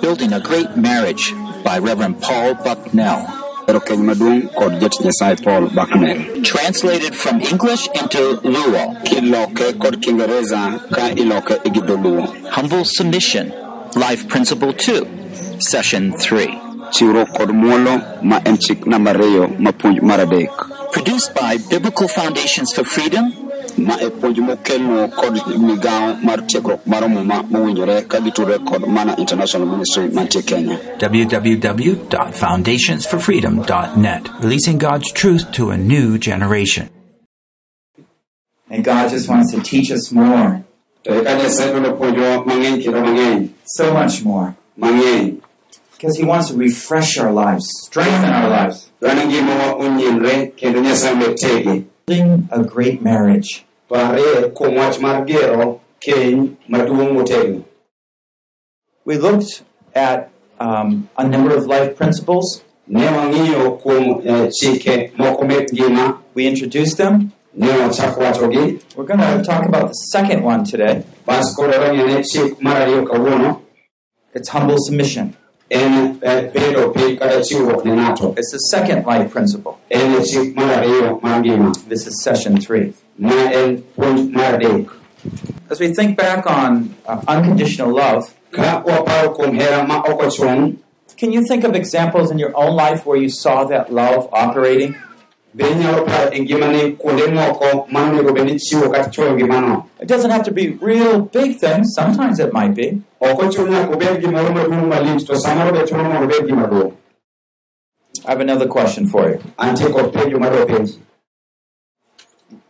Building a Great Marriage by Reverend Paul Bucknell. Ero keny maduong' kod jatich Nyasaye Paul Bucknell. Translated from English into Luo. Kiloke kod Kiingereza ka iloke gi dholuo. Humble Submission. Life Principle 2. Session 3. Chiwruok kod muolo ma en chik namba ariyo ma puonj mar adek. Produced by Biblical Foundations for Freedom Ma e puonj mokelno kod migawo mar tiegruok mar muma mowinjore ka gitudore kod Mana International Ministry mantie Kenya. www.foundationsforfreedom.net, releasing God's truth to a new generation. And God just wants to teach us more, To eka Nyasaye dwaro puonjowa mang'eny kendo mang'eny. so much more. Because He wants to refresh our lives, strengthen our lives, Dhano ngimawa onyilre kendo Nyasaye omed tege. building a great marriage. Pare kuom wach mar gero keny maduong' motegno. We looked at um, a number of life principles. Ne wang'iyo kuom eh, chike moko mek ngima, We introduced them. ne wachako wachogi. We're going to talk about the second one today. Bas koro wang'ene chik mar ariyo kawuono It's humble submission. En bedo piny kata chiwruok ne ng'ato. It's the second life principle. En chik mar ariyo mar ngima, This is session three. ma en puonj mar adek. As we think back on uh, unconditional love, Ka waparo kuom hera ma ok ochung, can you think of examples in your own life where you saw that love operating? Be inyalo paro kuonde moko ma onego bed kata chwoyo ngimano. It doesn't have to be real big things. Sometimes it might be. Ok ochuno nyaka obed gimoro maduong' malich, to samoro be chuno mondo obed gima. I have another question for you. Antie kod penjo madwa penji.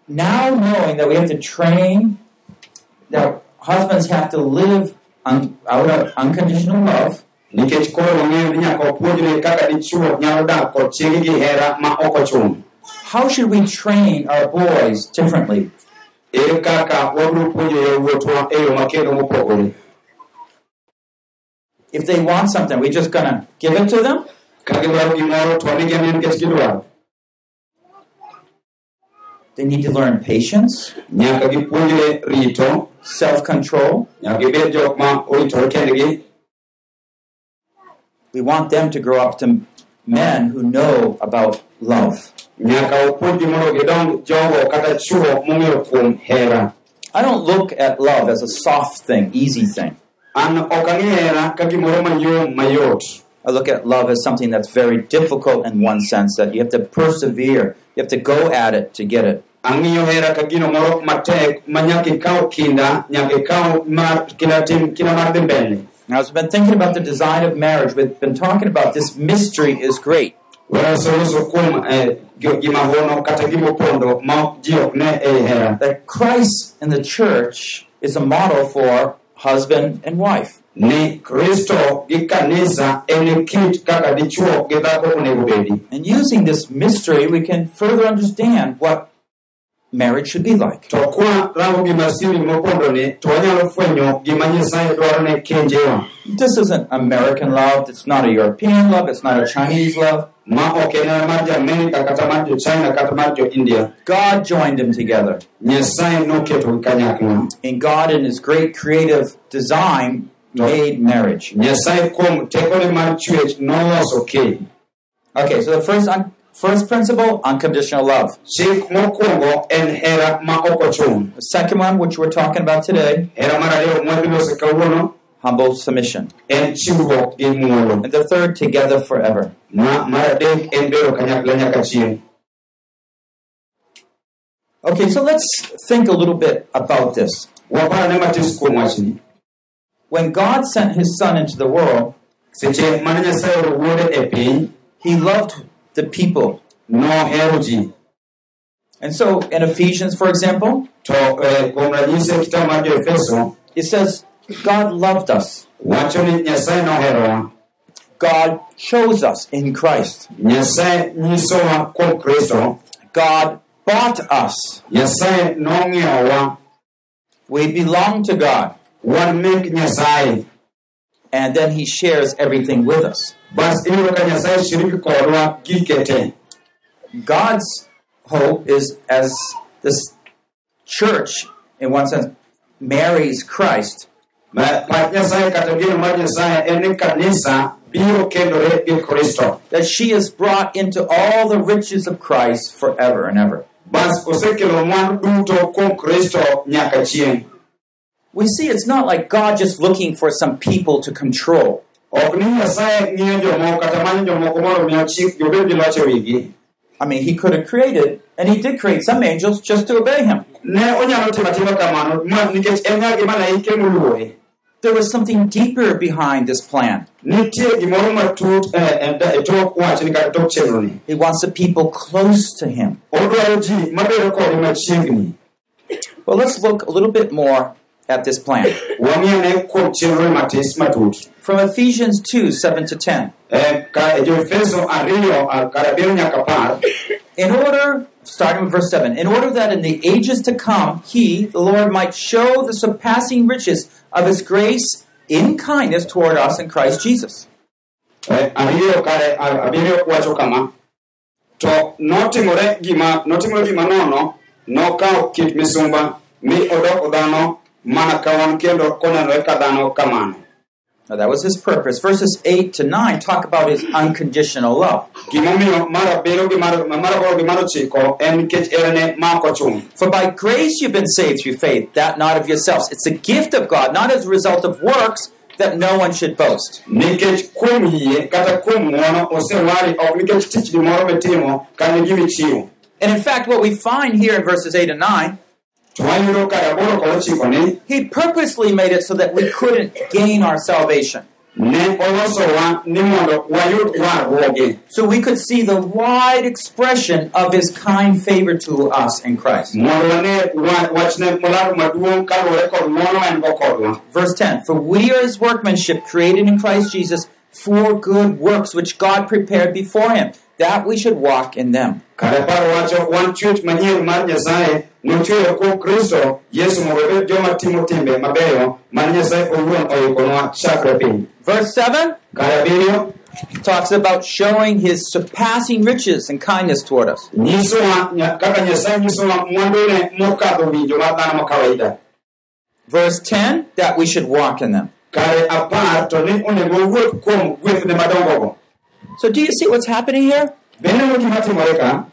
Now knowing that we have to train, that husbands have to live un- out of unconditional love, Nikech koro wang'eyo ni nyaka wapuonjre kaka dichuo nyalo dak kod chiege gi hera ma ok ochung'. How should we train our boys differently? If they want something, we're just to give it to them? They need to learn patience, self control. We want them to grow up to men who know about love. Nyaka wapuonjgi mondo gidong jogo kata chuo kuom hera. I don't look at love as a soft thing, easy thing. An ok ang'e hera ka gimoro mayom mayot. I look at love as something that's very difficult in one sense, that you have to persevere, you have to go at it to get it. Ang'iyo hera ka gino moro matek ma nyaka ikaw kinda, nyaka ikaw mar kinda tim kinda mar dhi mbele. Now, as I've been thinking about the design of marriage, we've been talking about this mystery is great. Wasoso kuom gi- gima hono kata gima opondo ma ji ok ne hera. That Christ in the church is a model for husband and wife. Ni Kristo gi kanisa en kit kaka dichuo gi dhako onego bedi. And using this mystery, we can further understand what marriage should be like. To kwa rango gima siri mopondo ni, to wanyalo fwenyo gima Nyasaye dwaro ne kenjewa. This isn't American love, it's not a European love, it's not a Chinese love. Ma ok en mar jo Amerika kata mar jo China kata mar jo India. God joined them together. And God, in His great creative design, made marriage. Nyasaye kuom tekone mar chwech noloso keny. Okay, so the first un- first principle, unconditional love. Chik mokwongo en hera ma ok ochung'. The second one, which we're talking about today, Hera mar ariyo mwadhilose kawuono humble submission. en chiwruok gi muolo. And the third, together forever. Ma mar adek en bedo kanyakla nyaka chieng'. Okay, so let's think a little bit about this. Waparane matis kuom wachni. When God sent His Son into the world, Seche mane Nyasaye oro wuode piny, He loved the people. And so in Ephesians, for example, eh, kuom ranyisi kitabu mar jo-Efeso, it says, God loved us. wacho ni Nyasaye noherowa. God chose us in Christ. Nyasaye nyisowa kuom Kristo. God bought us. We belong to God. Wan mek Nyasaye. And then He shares everything with us. Bas iyudo ka Nyasaye shiriki kodwa gike te. God's hope is as this church, in one sense, marries Christ, Ma- pach nyasaye kata geno mar nyasaye en ni kanisa biro kendore gi kristo that she is brought into all the riches of Christ forever and ever. bas osekelo mwandu duto kuom kristo nyaka chieng' We see it's not like God just looking for some people to control. ok ni nyasaye ng'iyo jomoko kata manyo jomoko mondo mi ochik jobed gi loch wigi I mean, He could have created, and He did create some angels just to obey Him. Ne onyalo timo atima kamano ma- nikech en ng'a gi malaike moluore There was something deeper behind this plan. nitie gimoro matut e- e e tok wachni kata tok chenroni He wants the people close to Him. odwaro ji mabedo kode machiegni Well, let's look a little bit more at this plan. wang'iyane kuom chenro matis matut From Ephesians 2 7 to 10. Eh, ka e jo-efeso ariyo ah, kar abiriyo nyaka par In order, starting with verse 7, in order that in the ages to come, he, the Lord, might show the surpassing riches of his grace in kindness toward us in Christ Jesus. Notimore gima notimore gima nono kit misumba mi mana kendo ka dhano kamano Now, that was his purpose. Verses 8 to 9 talk about his unconditional love. gimomiyo mar abiriyo gi mar mar aboro gi mar ochiko en nikech erene ma ok ochung For by grace you've been saved through faith, that not of yourselves. It's a gift of God, not as a result of works, that no one should boast. nikech kuom yie kata kuom ng'uono osewari ok nikech tich gimoro mitimo kane gimichiwo And in fact, what we find here in verses 8 and 9 to wayudo kar aboro kod ochiko ni He purposely made it so that we couldn't gain our salvation. ne olosowa ni mondo wayud warruoge So we could see the wide expression of his kind favor to us in Christ. mondo wane wa- wachne molaro maduong' kaluwore kod ng'uono en go kodwa Verse 10 For we are his workmanship, created in Christ Jesus for good works, which God prepared before him, that we should walk in them. kare paro wacho wan chwech manyien mar nyasaye nochweyo kuom kristo yesu mondo obed joma timo timbe mabeyo mane nyasaye owuon oikonwa chakre piny Verse 7 kare abiriyo talks about showing his surpassing riches and kindness toward us. nyisowa nya- kaka nyasaye nyisowa mwandune mokadho winjo mar dhano ma kawaida Verse 10 that we should walk in them. Kare apar to ni onego wuoth kuom gwethne madongogo So do you see what's happening here? bende mo gima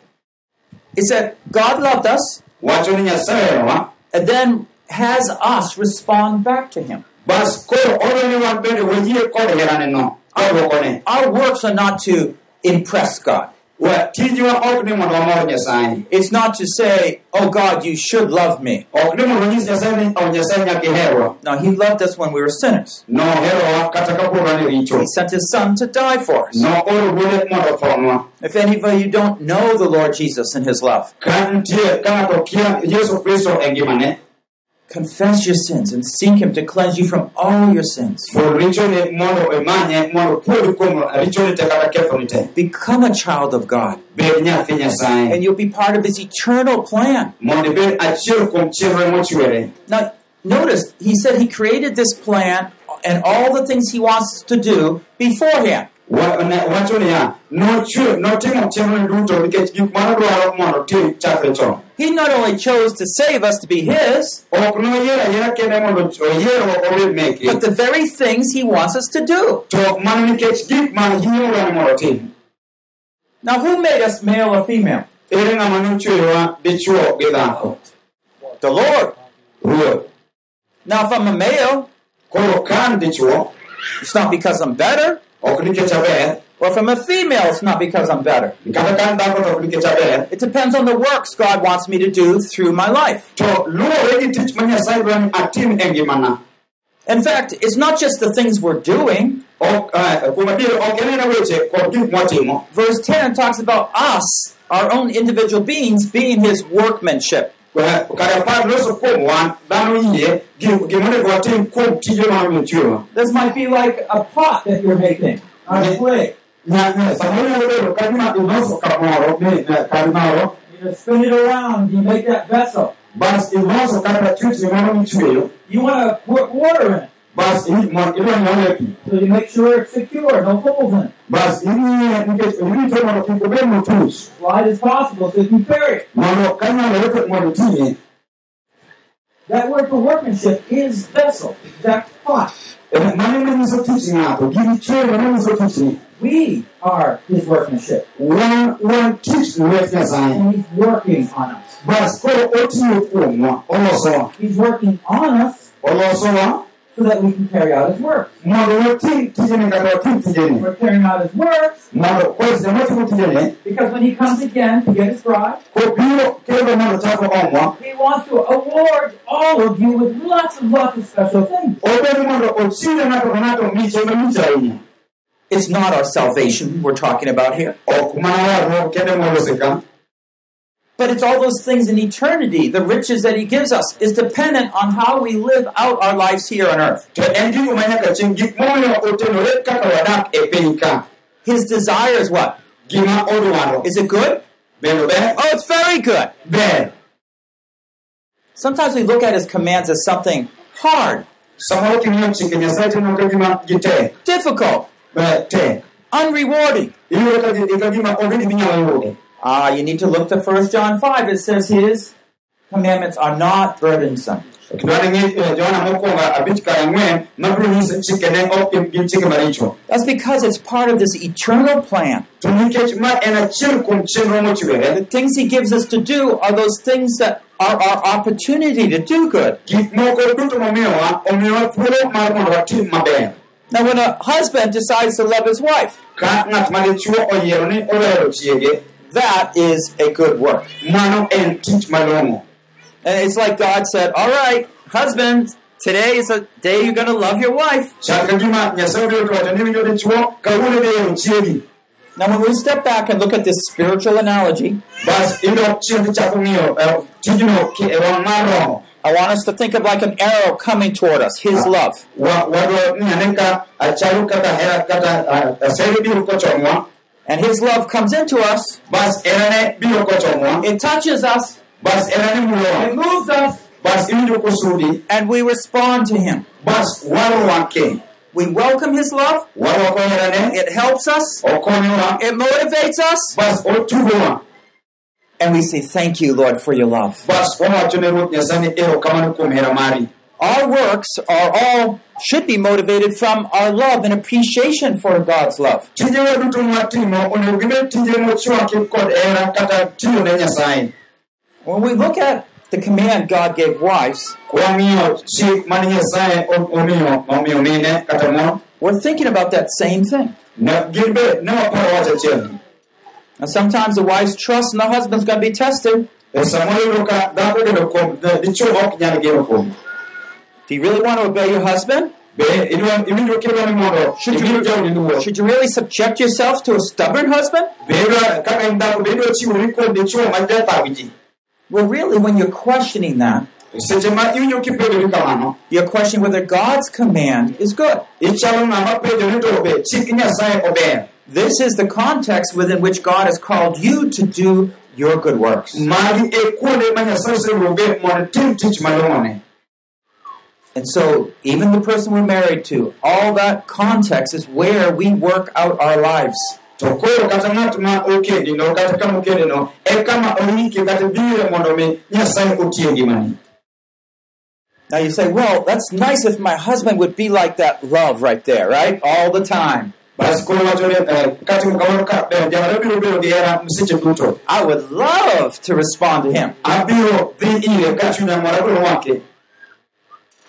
It's that God loved us wacho ni nyasaye and then has us respond back to him. bas koro odwa ni wan bende wayie kod heraneno kodwokone Our works are not to impress God. Wa tijwa ok ni mondo wamor nyasaye It's not to say, oh God, you should love me. ok ni mondo wanyis nyasaye ni o nyasaye nyaka iherwa No, He loved us when we were sinners. noherowa kata kapod wan richo He sent His Son to die for us. nooro wuode mondo thonwa If any of you don't know the Lord Jesus and His love, confess your sins and seek Him to cleanse you from all your sins. ful richone mondo imanye mondo puodhi kuom richone te kata kethoni te Become a child of God, bed nyathi nyasaye and you'll be part of His eternal plan. mondo ibed achiel kuom chenro mochwere Now, notice He said He created this plan and all the things He wants to do beforehand. Wacho niya notimo chenro duto nikech gik mano dwaro mondo tim chakre chon He not only chose to save us to be His, ok noyiero ayiera kende mondo oyiero obed meke but the very things He wants us to do. to mana nikech gik ma hinyowani mondo otim Now, who made us male or female? ere ng'ama nochweyowa dichuo gi dhako The Lord. Now, if I'm a male, koro kan dichuo it's not because I'm better. Ok nikech aber Or if I'm a female, it's not because I'm better. kata kan dhako to ok nikech aber It depends on the works God wants me to do through my life. to luwore gi tich ma nyasaye dwa ni atim ngimana In fact, it's not just the things we're doing. Ok, kuom adier ok enena weche kod gik mwatimo Verse 10 talks about us, our own individual beings, being His workmanship. Kare apar loso kuom wan dhano yie gi- gimonego watim kuom tije ma nochweyowa This might be like a pot that you're making on a clay. Nya- nya- samoro nyalo bedo ka gima iloso kamoro mi- kar moro You spin it around, you make that vessel. bas iloso kata chwechni moro michweyo You want to put water in it, bas i- mon- idwa nyone pi so you make sure it's secure, no holes in it. bas ing'iye nikech irite mondo kik obed motuch Wide as possible so you can carry it. mondo ka nyalore to mondo iting'e That word for workmanship is vessel, that taught. Eh, mano manyiso tich ng'ato gini chwer manyiso tich ni We are his workmanship. wan wan tich lwet nyasaye And he's working on us. bas koro otiyo kuomwa olosowa He's working on us so that we can carry out his work. mondo watim tijeni kata watim tijeni We're carrying out his works mondo kwes jomotimo tijeni because when he comes again to get his bride, kobiro kendo mondo chako omwa he wants to award all of you with lots and lots of special things. obedo mondo ochiwe ng'ato ka ng'ato miche malich ahinya It's not our salvation we're talking about here, ok mana warruok kende moloseka but it's all those things in eternity. The riches that He gives us is dependent on how we live out our lives here on earth. to en gigo ma nyaka chieng' gik momiyo otenore kaka wadak piny ka His desire is what? Is it good? Oh, it's very good. Sometimes we look at His commands as something hard, samoro king'iyo chike nyasaye tineno ka gima gitek difficult, unrewarding. iyudo ka gi- ka gima onge gima inyalo yude Ah, you need to look to 1 John 5. It says His commandments are not burdensome. kidwani ng'i johana mokwongo abich kar ang'wen mabiro nyiso chikene ok gin- gin chike maricho That's because it's part of this eternal plan. to nikech ma en achiel kuom chenro The things He gives us to do are those things that are our opportunity to do good. Now, when a husband decides to love his wife, that is a good work. And it's like God said, All right, husband, today is a day you're going to love your wife. Now, when we step back and look at this spiritual analogy, bas idok chien tichako ng'iyo tijno ki- wang' mar roho I want us to think of like an arrow coming toward us, His love. Wa- wadwa ni ane ka achalo kaka hera kata ah, kochomwa And His love comes into us, bas erane biro kochomwa it touches us, It moves us. bas iwinjo kosudi and we respond to Him. We welcome His love, it helps us, it motivates us, and we say, Thank you, Lord, for your love. bas wawacho ne ruoth nyasaye ni erokamano kuom hera mari Our works are all should be motivated from our love and appreciation for God's love. tijewa duto mwatimo onego gibed tije mochwaki kod hera kata tiyo ne nyasaye When we look at the command God gave wives, kwang'iyo chik mane nyasaye o- omiyo omiyo mine kata mon we're thinking about that same thing. Ne gin be ne waparo wach achiel Now, sometimes the wife's trust in the husband's going to be tested. e samoro yudo ka dhako geno kuom dichuo ok nyal geno kuom Do you really want to obey your husband? be idwa- iwinjo kidwa ni mondo Should you, should you really subject yourself to a stubborn husband? be idwa kaka en dhako be idwa chiwori kuom dichuo ma jathag ji Well, really, when you're questioning that, seche ma iwinjo kipenjori kamano you're questioning whether God's command is good. Ichalo ng'ama penjo ni to be chik nyasaye ober This is the context within which God has called you to do your good works. magi kuonde ma nyasaye oseluonge mondo itim tich malong'one And so, even the person we're married to, all that context is where we work out our lives. to koro kata ng'at ma okendino kata kama okendino kama oike kata bire mondo mi nyasaye otie ngimani Now you say, well, that's nice if my husband would be like that love right there, right? All the time. Bas koro wacho ni eh, katimo kamano ka ber jamare biro bedo gi hera I would love to respond to him, abiro dhi ire ka chunya mora biro wake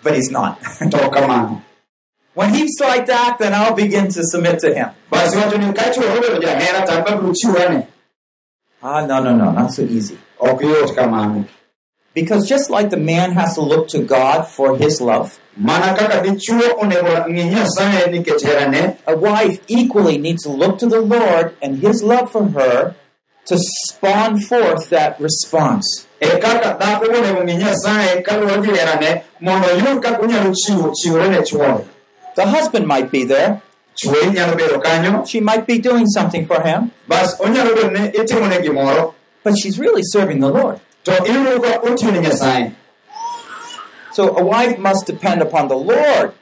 but he's not. when he's like that, then I'll begin to submit to him. bas wacho ni ka chuo obedo jahera to an babiro chiwane Ah, no, no, no, not so easy. Because just like the man has to look to God for his love, a wife equally needs to look to the Lord and his love for her to spawn forth that response. The husband might be there, she might be doing something for him, but she's really serving the Lord. So a wife must depend upon the Lord.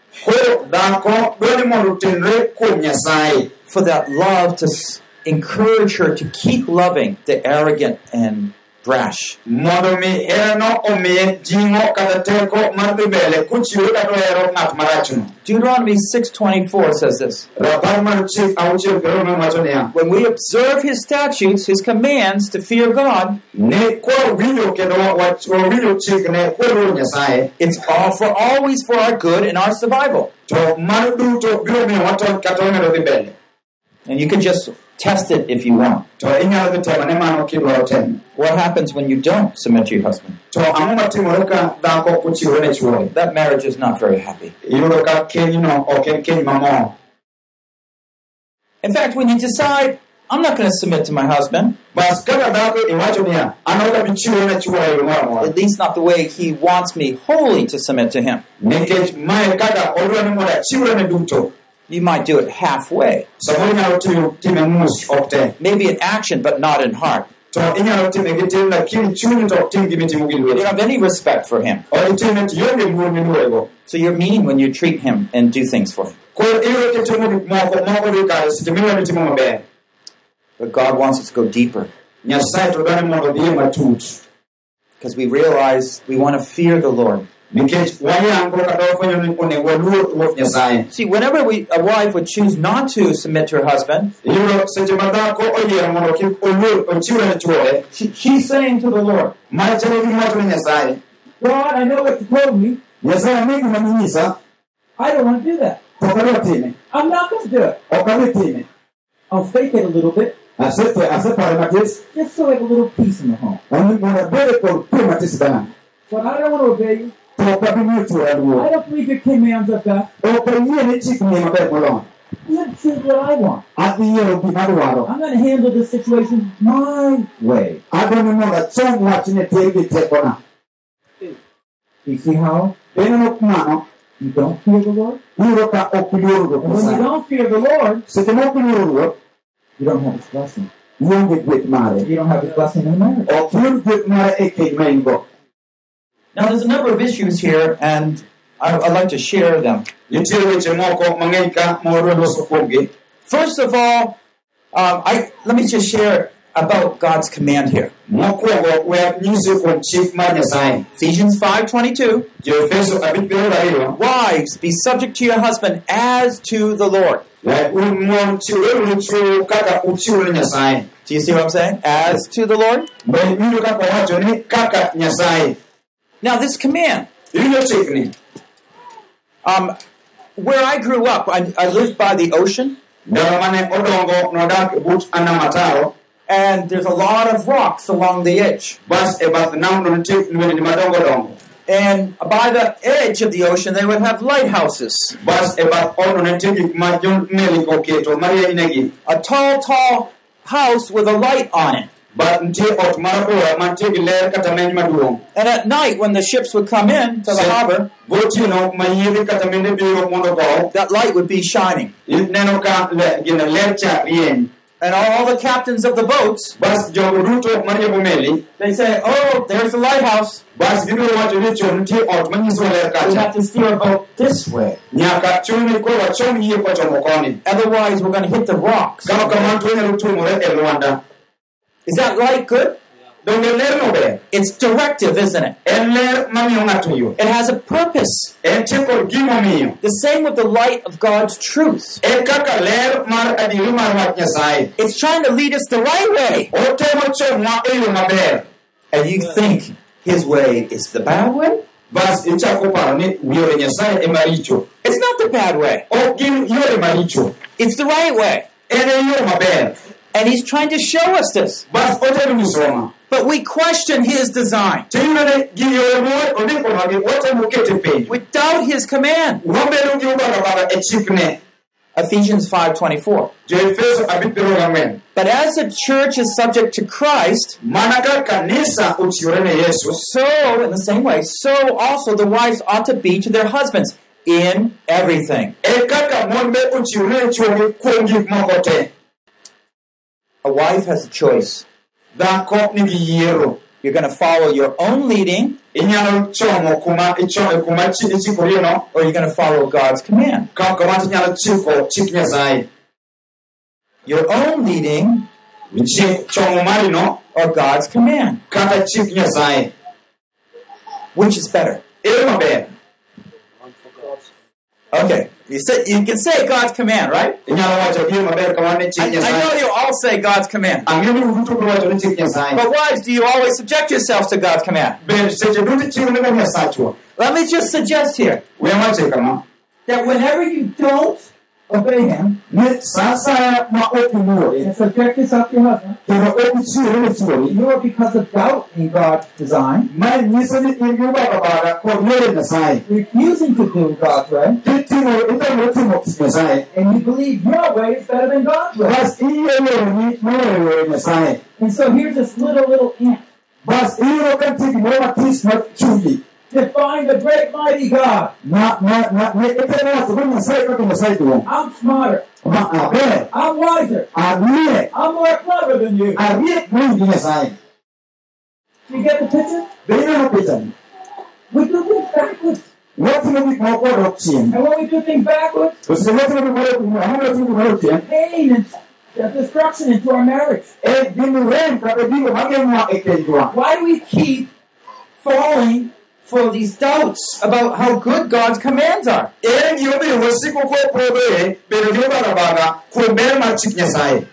For that love to encourage her to keep loving the arrogant and brash. mondo mi herano omiye jing'o kata teko mar dhi mbele kochiwore kata ohero ng'at marachno Deuteronomy 6:24 says this. rapar mar chik auchiel piero ang'wen wacho niya When we observe his statutes, his commands to fear God, ne kwawinjo kendo wach- wawinjo chikne kwaluoro nyasaye it's all for always for our good and our survival. to mano duto biro miyo watony kata wamedo dhi mbele And you can just test it if you want. to inyalo dhi temo ne mano kidwaro temo. What happens when you don't submit to your husband? to ang'o matimore ka dhako ochiwore ne chuore? That marriage is not very happy. iyudo ka kenyno ok en keny mamor. In fact, when you decide, I'm not going to submit to my husband, bas kaka dhako iwacho niya an ok abi chiwore ne chuora yo moro amora. at least not the way he wants me wholly to submit to him, nikech mae kaka odwa ni mondo achiwre ne duto you might do it halfway. samoro inyalo timo time mus ok te Maybe in action, but not in heart. to inyalo time gi tim lakini chunyi to ok tim gimitimo gi You don't have any respect for him. ok itime to ionge luor miluorego So you're mean when you treat him and do things for him. koro iyudo kitimo gik moko moko dhi kare seche miwe ni timo maber But God wants us to go deeper nyasaye to dwani mondo dhiye matut because we realize we want to fear the Lord. Nikech wayango kata wafwenyo ni onego waluor ruoth nyasaye See, whenever we, a wife would choose not to submit to her husband, iyudo seche ma dhako oyiero mondo kik oluor ochiwre ne chuore she, she's saying to the Lord, mae chalo gima wacho ni nyasaye God, I know what you told me. nyasaye ang'e gima ninyisa I don't want to do that. to ok adwa I'm not going to do it. ok adhi time I'll fake it a little bit Ase- asepare matis just so I have a little peace in the home. mondo abede kod kwe matis dala But I don't want to obey you. To ok abi miyo chuora I don't believe your commands of God. ni chik ni maber moloyo I'm going to choose what I want. adhi yiero gima adwaro I'm going to handle this situation my way. I don't ni mondo achom wachni tir gi tekona You see how? You don't fear the Lord? iyudo ka ok iluoro ruoth And when you don't fear the Lord, seche ma ok iluoro ruoth you don't have his blessing. ionge gweth mare You don't have his blessing in marriage. Now, there's a number of issues here, and I, I'd like to share them. First of all, um, I let me just share about God's command here. Ephesians 5:22. jo-efeso abich piero ariyo Wives, be subject to your husband as to the Lord. Do you see what I'm saying? As to the Lord. Now, this command, um, where I grew up, I, I lived by the ocean, ndalo mane odongo nodak but anamataro and there's a lot of rocks along the edge. bas bath namno nitie lwendni madongo dongo And by the edge of the ocean, they would have lighthouses. bas bath odno nitie gik ma jo-meli oketo marienynegi A tall, tall house with a light on it. But nitie ot mar ora mantie gi ler kata meny maduong' And at night, when the ships would come in to the harbor, gotieno ma yiedhi kata mende biro mondo go that light would be shining. ineno ka le- gine ler cha rieny And all the captains of the boats, bas jogo duto mariembo they say, Oh, there's the lighthouse. bas gibiro wacho ni chon nitie ot manyiso We have to steer a boat this way. nyaka chun ni koro wachom yie kochomo koni Otherwise, we're going to hit the rocks. Is that light good? It's directive, isn't it? It has a purpose. The same with the light of God's truth. It's trying to lead us the right way. And you think his way is the bad way? It's not the bad way. It's the right way. And he's trying to show us this. bas otemo nyisowa But we question his design. tiyudo ni gi yore mowe ondikonwagi watemo kete piny We doubt his command. wabedo gi ubagabaga chikne Ephesians 5:24. jo-efeso abich piero ang'wen But as the church is subject to Christ, mana ka kanisa ochiwore ne yesu so in the same way, so also the wives ought to be to their husbands in everything. A wife has a choice. You're going to follow your own leading or you're going to follow God's command. Your own leading or God's command? Which is better? Okay, you say you can say God's command, right? inyalo wacho gir maber kamano ne I, I know you all say God's command. ang'eyo ni uduto biro wacho ni chik nyasaye But wives, do you always subject yourselves to God's command? bende seche duto chiwo ne nyasachwa Let me just suggest here we wache kama that whenever you don't obey Him ni sa asaya ma ok iluore and subject yourself to your husband, kendo ok ichiwore ne chuori you are because of doubt in God's design, mae nyiso ni in gi bagabaga kod yore nyasaye refusing to do God's way, kitimo itamore timo nyasaye and you believe your way better than God's way. bas iyie yoreni moloyo yore nyasaye And so here's this little little ant bas iyudo ka nitie gimoro matis ma chunyi define the great mighty God. nyasaye kaka nyasaye duong' I'm smarter. I'm wiser. I'm more clever than you. ariek moingi nyasaye You get the picture? be ineno pichani We do things backwards. watimo gik moko odok chien And when we do things backwards, to seche watimo gimoro ang'o watimo gimoro chien pain and destruction into our marriage. e gini rem kata gigo mageng'wa e kendwa Why do we keep falling for these doubts about how good God's commands are? ere gimomiyo wasiko kopodhoe bedo gi bagabaga kuom ber mar chik nyasaye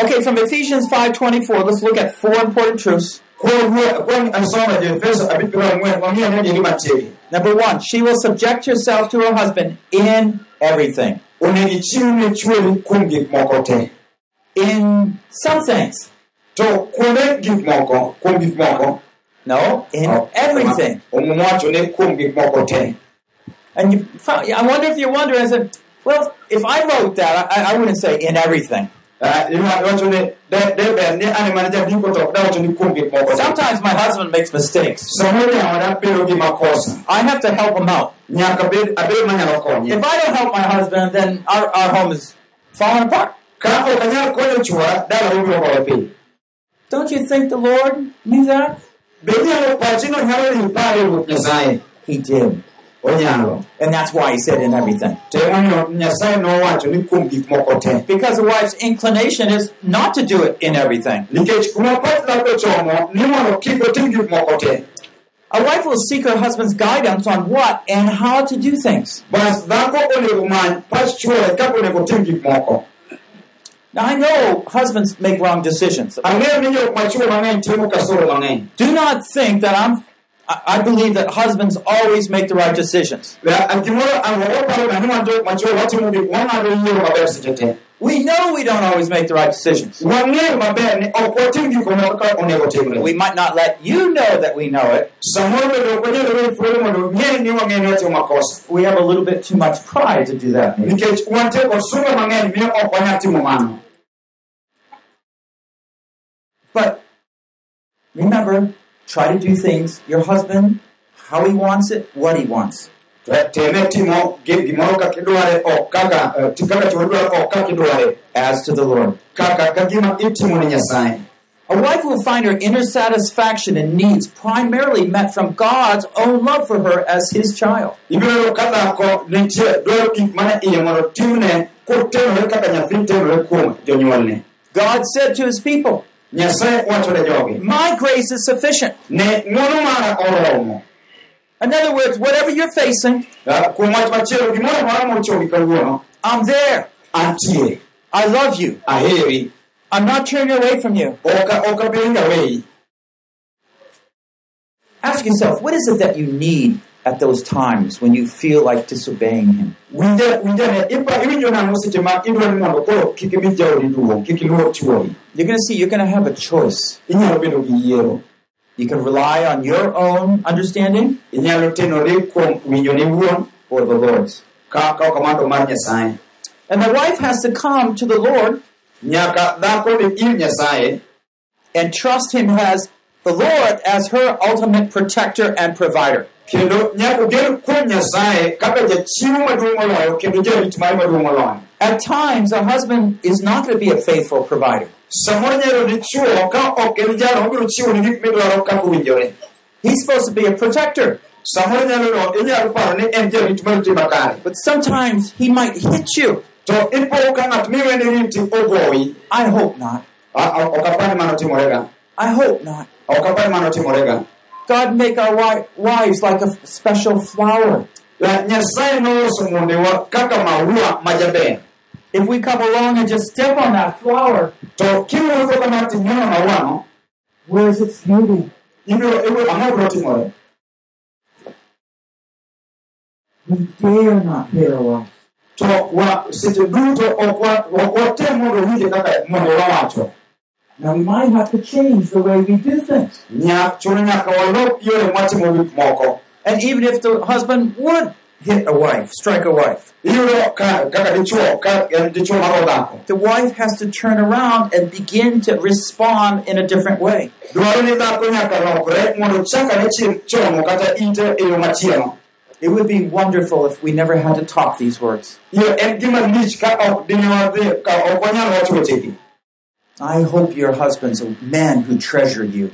Okay, from Ephesians 5.24, let's look at four important truths. kuom kuom asoma joefeso abich piero ang'wen wang'iyo ne gini machiegni Number one, she will subject herself to her husband in everything. onego ichiw ne chwori kuom gik moko te In some things. To kuonde gik moko kuom gik moko No, in everything. omuom wacho ne kuom gik moko te And you, I wonder if you're wondering, I said, well, if I wrote that, I, I wouldn't say in everything. Ah, iwa- wacho ne de de ber ni an mana jandiko to ok dawacho ni kuom gik moko te Sometimes my husband makes mistakes. samoro nyawada bedo gi makosa I have to help him out. nyaka bed abed manyalo konye If I don't help my husband, then our, our home is falling apart. ka ok anyal konyo chwora dala wabiro gowe piny Don't you think the Lord knew that? Be nyalo pachino nyalo ni pare ruoth nyasaye He did. onyalo And that's why he said in everything. to emomiyo nyasaye nowacho ni kuom gik moko te Because the wife's inclination is not to do it in everything. nikech kuma pach dhako chomo ni mondo kik otim gik moko te A wife will seek her husband's guidance on what and how to do things. Now, I know husbands make wrong decisions. ang'eyo ni jok machwo mang'eny timo Do not think that I'm. I I believe that husbands always make the right decisions. Gimoro an waparo ni wan jok machwo watimo gik wang'ado yiero maber seche te We know we don't always make the right decisions. wang'eyo maber ni ok watim gik moko ka onego We might not let you know that we know it. samoro bende ok wanyalo weyo thuolo mondo ng'e ni wang'e ni watimo makosa We have a little bit too much pride to do that. maybe. nikech wantie kod sunga mang'eny miyo ok wanyal timo mano But remember, try to do things your husband how he wants it, what he wants. Teme timo gimoro kaka idware ok kaka eh, ti- kaka chwo dware ok kaka idware As to the Lord. kaka ka gima itimo ne nyasaye A wife will find her inner satisfaction and needs primarily met from God's own love for her as his child. ibiro yudo ka dhako nitie dwaro gik mane iye mondo timne kotenore kaka nyathi tenore kuom jonyuolne God said to his people, nyasaye wacho ne jogi My grace is sufficient. In other words, whatever you're facing, uh, kuom wach machielo gimoro amora mochomi kawuono I'm there. I love you. I'm not turning away from you. ok ok abiro ngaweyi Ask yourself, what is it that you need at those times when you feel like disobeying him? winja winjane ipa iwinjo nang'o seche ma idwaro ni mondo koro kik imi jaodi duong' kik iluor chuori You're going to see you're going to have a choice. You can rely on your own understanding inyalo tenori kuom winjoni wuon or the Lord's. ka ka kamano mar nyasaye And the wife has to come to the Lord nyaka dhako dhi ir nyasaye and trust him as the Lord as her ultimate protector and provider. kendo nyaka ogen kuom nyasaye kaka jachiwo maduong' moloyo kendo jarit mare maduong' moloyo At times, a husband is not going to be a faithful provider. Samoro nyalo ni ka ok en jalo obiro chiwo ni gik midwaro kaka owinjore He's supposed to be a protector, samoro nyalo inyalo paro ni en jarit mariti makare but sometimes he might hit you. to ipo ka ng'at miwene riti ogoyi oh, I hope not. Ah, ah, oh, ok apar mano timorega I hope not. Oh, ok apar mano timorega God make our wives like a special flower. Nyasaye noloso mondewa kaka maua majaber If we come along and just step on that flower, to kiwuotho kama tinyono mauano where's its beauty? ibiro ibiro ang'o biro timore We dare not wife. to wa seche duto ok wa- ok watem mondo winje kaka mondo wawacho Now we might have to change the way we do things. nya chuno nyaka walok yore mwatimo gik moko And even if the husband would hit a wife, strike a wife, iyudo ka kaka dichuo ka en dichuo mako dhako the wife has to turn around and begin to respond in a different way. dwaro ni dhako nyaka lokre mondo chakane chien chomo kata ite yo machielo It would be wonderful if we never had to talk these words. iyo en gima lich ka ok dine wadhi ka ok wanyal wacho wechegi I hope your husbands are men who treasure you.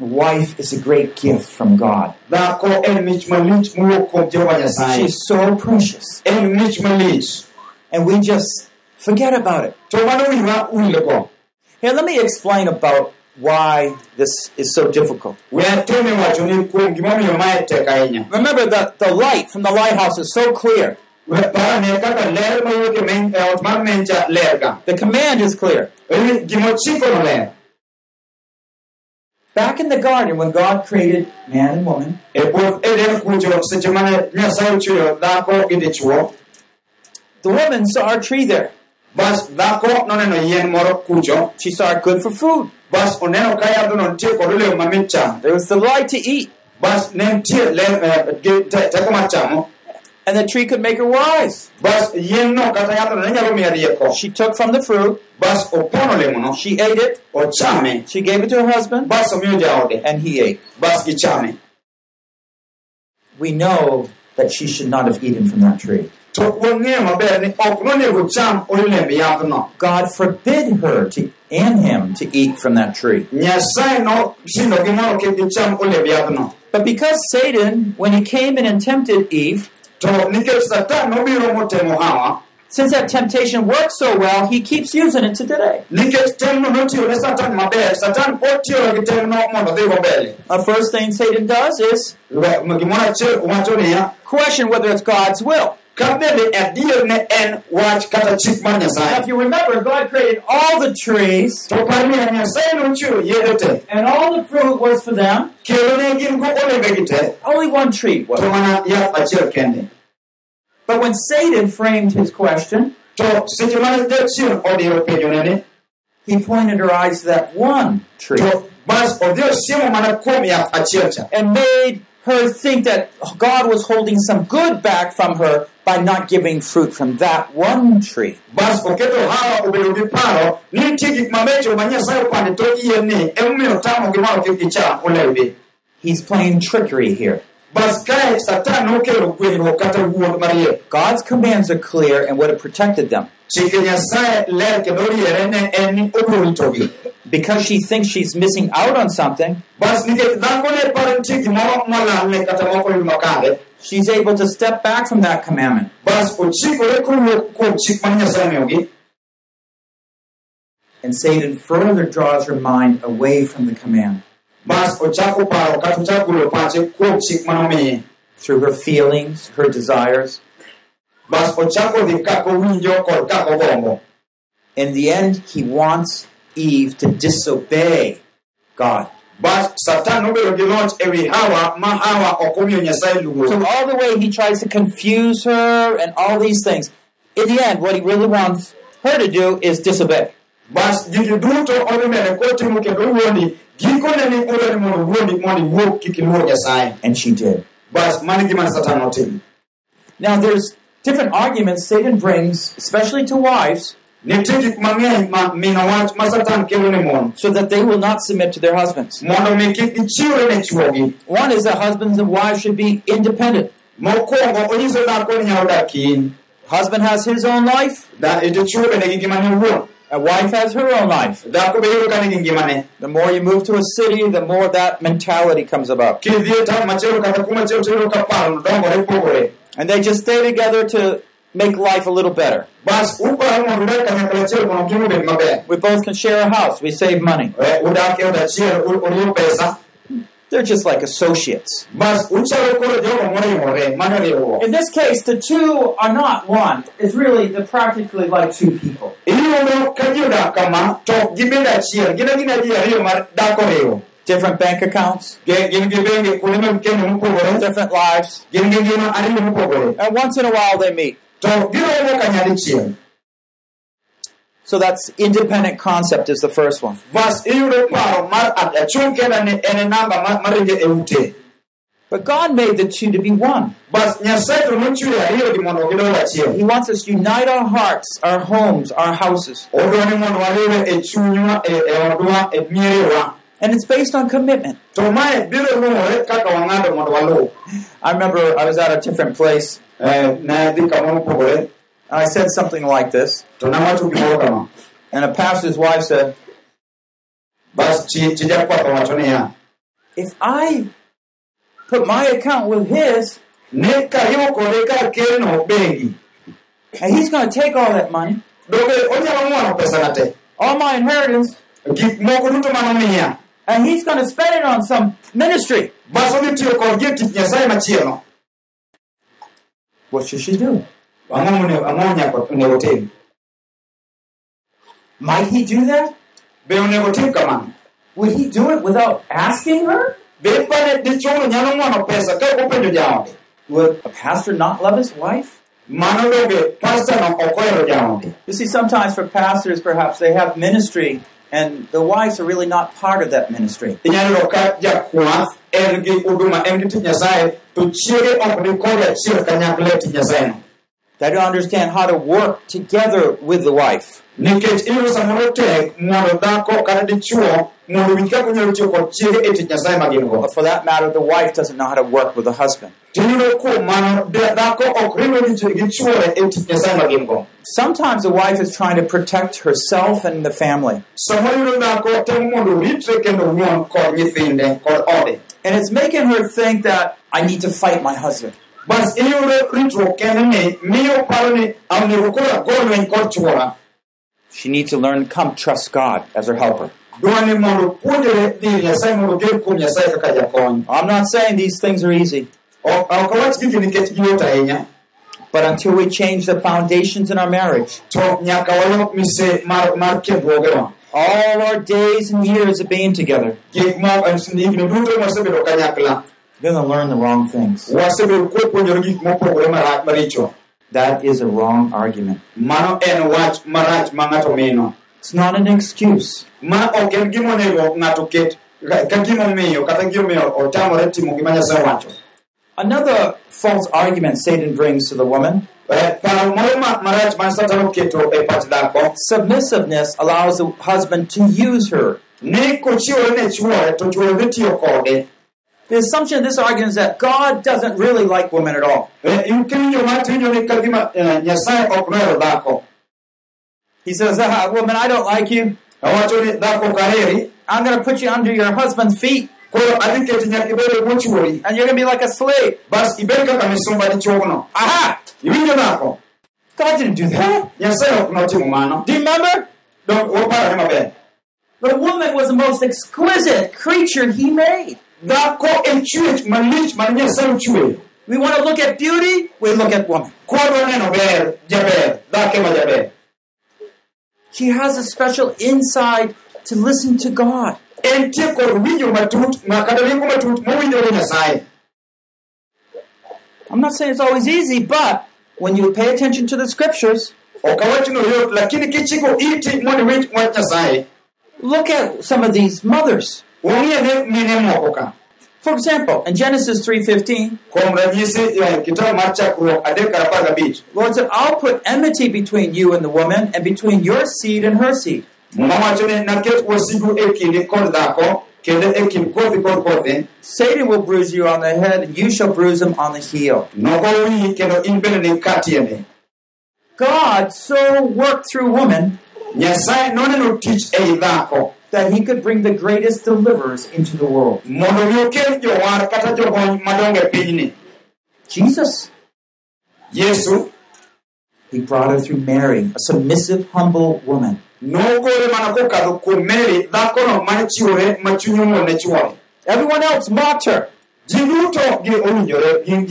Ageno ni chuo gin chuo moriti ka gimoro ma nengone tek A wife is a great gift from God. dhako en mich malich mowuok kuom jehova nyasaye She's so precious. en mich malich And we just forget about it. to mano wiwa wilgo Here, let me explain about why this is so difficult. we ateme wacho ni kuom gimomiyo mae tek ahinya Remember, the, the light from the lighthouse is so clear. We parane kaka ler mawuok e men- e ot mar menja The command is clear. Eni gimochikono ler Back in the garden, when God created man and woman, puoth eden kucho seche mane nyasaye ochweyo dhako gi dichuo the woman saw a tree there. bas dhako noneno yien moro kucho She saw it good for food. bas oneno ka yadhono nitie kod olemo mamit chamo There was the light to eat, and the tree could make her wise. bas yien no kata yadhono ne nyalo miya rieko. She took from the fruit, bas opono olemono she ate it, she gave it to her husband, bas omiyo jaode and he ate. We know that she should not have eaten from that tree. to wang'eyo maber ni ok nonego cham olemb yadhno God forbid her to and him to eat from that tree. nyasaye nosindogi mondo kik gicham olemb yadhno But because Satan, when he came in and tempted Eve, to nikech satan motemo hawa since that temptation worked so well, he keeps using it to today. nikech temno notiyo ne satan maber satan pod tiyo gi temno mondo dhigo mbele The first thing Satan does is gimoro achiel wacho niya question whether it's God's will. Ka bende adier ne en wach kata chik mar Now, if you remember, God created all the trees, to par niya nyasaye nochiwo yedhe te and all the fruit was for them. kendo ne gin go olembegi te Only one tree was. to mana yath achiel kende. But when Satan framed his question, to seche mane jachien odiro penjonene he pointed her eyes to that one tree to bas odhi osiemo mana kuom yath achiel cha. and made her think that God was holding some good back from her by not giving fruit from that one tree. bas oketo hawa obedo gi paro ni nitie gik mabecho ma nyasaye opande tok yien ni emomiyo tamo gi kik gicham He's playing trickery here. Bas kae satan nokelo gwenyruok kata wuond mariek God's commands are clear and would have protected them. chike nyasaye ler kendo riere ne en ni Because she thinks she's missing out on something, bas nikech dhako ne paro nitie gimoro molalne kata moko yud makare she's able to step back from that commandment. bas ochikore kowuok kuom chik mar nyasaye miyogi And Satan further draws her mind away from the command bas ochako paro kata ochako golo pache kuom chik manomiye through her feelings, her desires. bas ochako dhi kako winjo kod kako gombo In the end, he wants Eve to disobey God. But Satan nobedo gi loch ewi Hawa ma Hawa ok omiyo Nyasaye So all the way he tries to confuse her and all these things. In the end, what he really wants her to do is disobey. Bas gigi duto odhi mbele kotimo kendo wuondi gikone ni odwani mondo wuondi mondo iwuok kik iluor Nyasaye. And she did. Bas mano e gima Satan notimo. Now, there's different arguments Satan brings, especially to wives, Nitie gik mang'eny ma mino wach ma Satan kelo ne mon so that they will not submit to their husbands. mondo mi kik gichiwre ne chuogi. One is that husbands and wives should be independent. Mokwongo onyiso dhako ni nyalo dak. Husband has his own life, Da dichuo bende gi ngimane owuon. a wife has her own life. Dhako be yudo ka nigi ngimane. The more you move to a city, the more that mentality comes about. Kidhi town machielo kata kuma chielo to iyudo ka paro dongore pogore. And they just stay together to make life a little better. bas uparo mondo udag kanyakla achiel mondo ngima obed maber We both can share a house. We save money. They're just like associates. bas uchalo koro jogo moriwore mano riwruok In this case, the two are not one. It's really, they're practically like two people. iyudo ka ji odak kama to ok gibedo achiel gin agina ji ariyo mar dak oriwo Different bank accounts, Ge- gin gi bengi kuonde mag keno mopogore different lives. gin gi ngima ariyo mopogore And once in a while they meet. To giromo kanyadichiel So that's independent concept is the first one. bas iyudo paro mar a- achung' kenda ni en namba ma- maringo ute But God made the two to be one. bas nyasaye to nochweyo ariyogi mondo gidol achiel He wants us to unite our hearts, our homes, our houses. odwa ni mondo wariwe chunywa odwa mierewa And it's based on commitment. to mae biro luwore kaka wang'ado mondo waluw I remember I was at a different place eh, Ne adhi kamoro mopogore and I said something like this. to nawacho gimoro kama And a pastor's wife said, bas chi chi jakwath owacho niya If I put my account with his, ni kariwo kode kar keno bengi. and he's going to take all that money, dobe onyalo ng'wono pesana te all my inheritance, gik moko duto manomiya and he's going to spend it on some ministry, bas odhi tiyo kodgi tich nyasaye machielo. What should she do? Ang'o mone- ang'o nyaka onego tim Might he do that? be onego tim Would he do it without asking her? be pane dichuono nyalo ng'wono pesa ka ok openjo Would a pastor not love his wife? mano donge pastano ok ohero jaode You see, sometimes for pastors, perhaps they have ministry, and the wives are really not part of that ministry. Inyalo yudo ka jakwath en gi huduma en gi tich nyasaye to chiege ok ni kode achiel kanyakla tich nyasaye no They don't understand how to work together with the wife. nikech samoro tek mondo dhako kata mondo winj kaka onyalo tiyo kod chiege e tich nyasaye ma gin go for that matter, the wife doesn't know how to work with the husband. tiyudo kuom mano dhako ok riwre gi e tich nyasaye ma gin go Sometimes the wife is trying to protect herself and the family. samoro iyudo dhako temo mondo kendo wuon kod nyithinde kod ode And it's making her think that I need to fight my husband. Bas iyudo ritruok kende ni miyo paro ni onego koro ago lweny kod chuora She needs to learn to come trust God as her helper. dwa ni mondo puonjore dhi ir nyasaye mondo gen kuom nyasaye kaka jakony I'm not saying these things are easy, ok ok awach gigi nikech giyot ahinya but until we change the foundations in our marriage, to nyaka walok mise mar mar kendruogewa all our days and years of being together, gik mo higni duto mwasebedo kanyakla we're going to learn the wrong things. wasebedo kwapuonjore gik mopogore marach maricho That is a wrong argument. mano en wach marach ma ng'ato mino It's not an excuse. ma ok en gima onego ng'ato ket ka ka gimomiyo kata gimomiyo otamore timo gima nyasaye wacho Another false argument Satan brings to the woman Eh, paro moro ma- marach ma satan oketo pach dhako submissiveness allows the husband to use her. The assumption in this argument is that God doesn't really like women at all. Eh, in kiwinjo ma tiwinjo ni ka gima eh, nyasaye ok nohero dhako He says, ah, Woman, I don't like you. awacho ni dhako ok aheri I'm going to put you under your husband's feet, koro adhi keti nyaka ibed bwo chuori and you're going to be like a slave. bas ibed kaka misumba dichuogno Aha! God didn't do that. nyasaye ok notimo mano Do you remember? Dok waparore maber The woman was the most exquisite creature he made. We want to look at beauty, we look at woman. She has a special insight to listen to God. I'm not saying it's always easy, but when you pay attention to the scriptures, look at some of these mothers. For example, in Genesis 3:15, kuom ranyisi eh, kitabu mar chakruok adek kar apar gabich Lord said, "I'll put enmity between you and the woman, and between your seed and her seed." muma wacho ni naket wasigu kindi kod dhako kendo kind kothi kod Satan will bruise you on the head, and you shall bruise him on the heel. noko wiyi kendo in bende ni ka tiende God so worked through woman nyasaye noneno tich ei dhako that he could bring the greatest deliverers into the world. mondo mi okel jowar kata jogony madongo pinyni Jesus. yesu He brought her through Mary, a submissive, humble woman. nogore mana kokadho kuom mary dhakono mane chiwore ma chunye muol ne chwore Everyone else mocked her, ji duto gi owinjore gin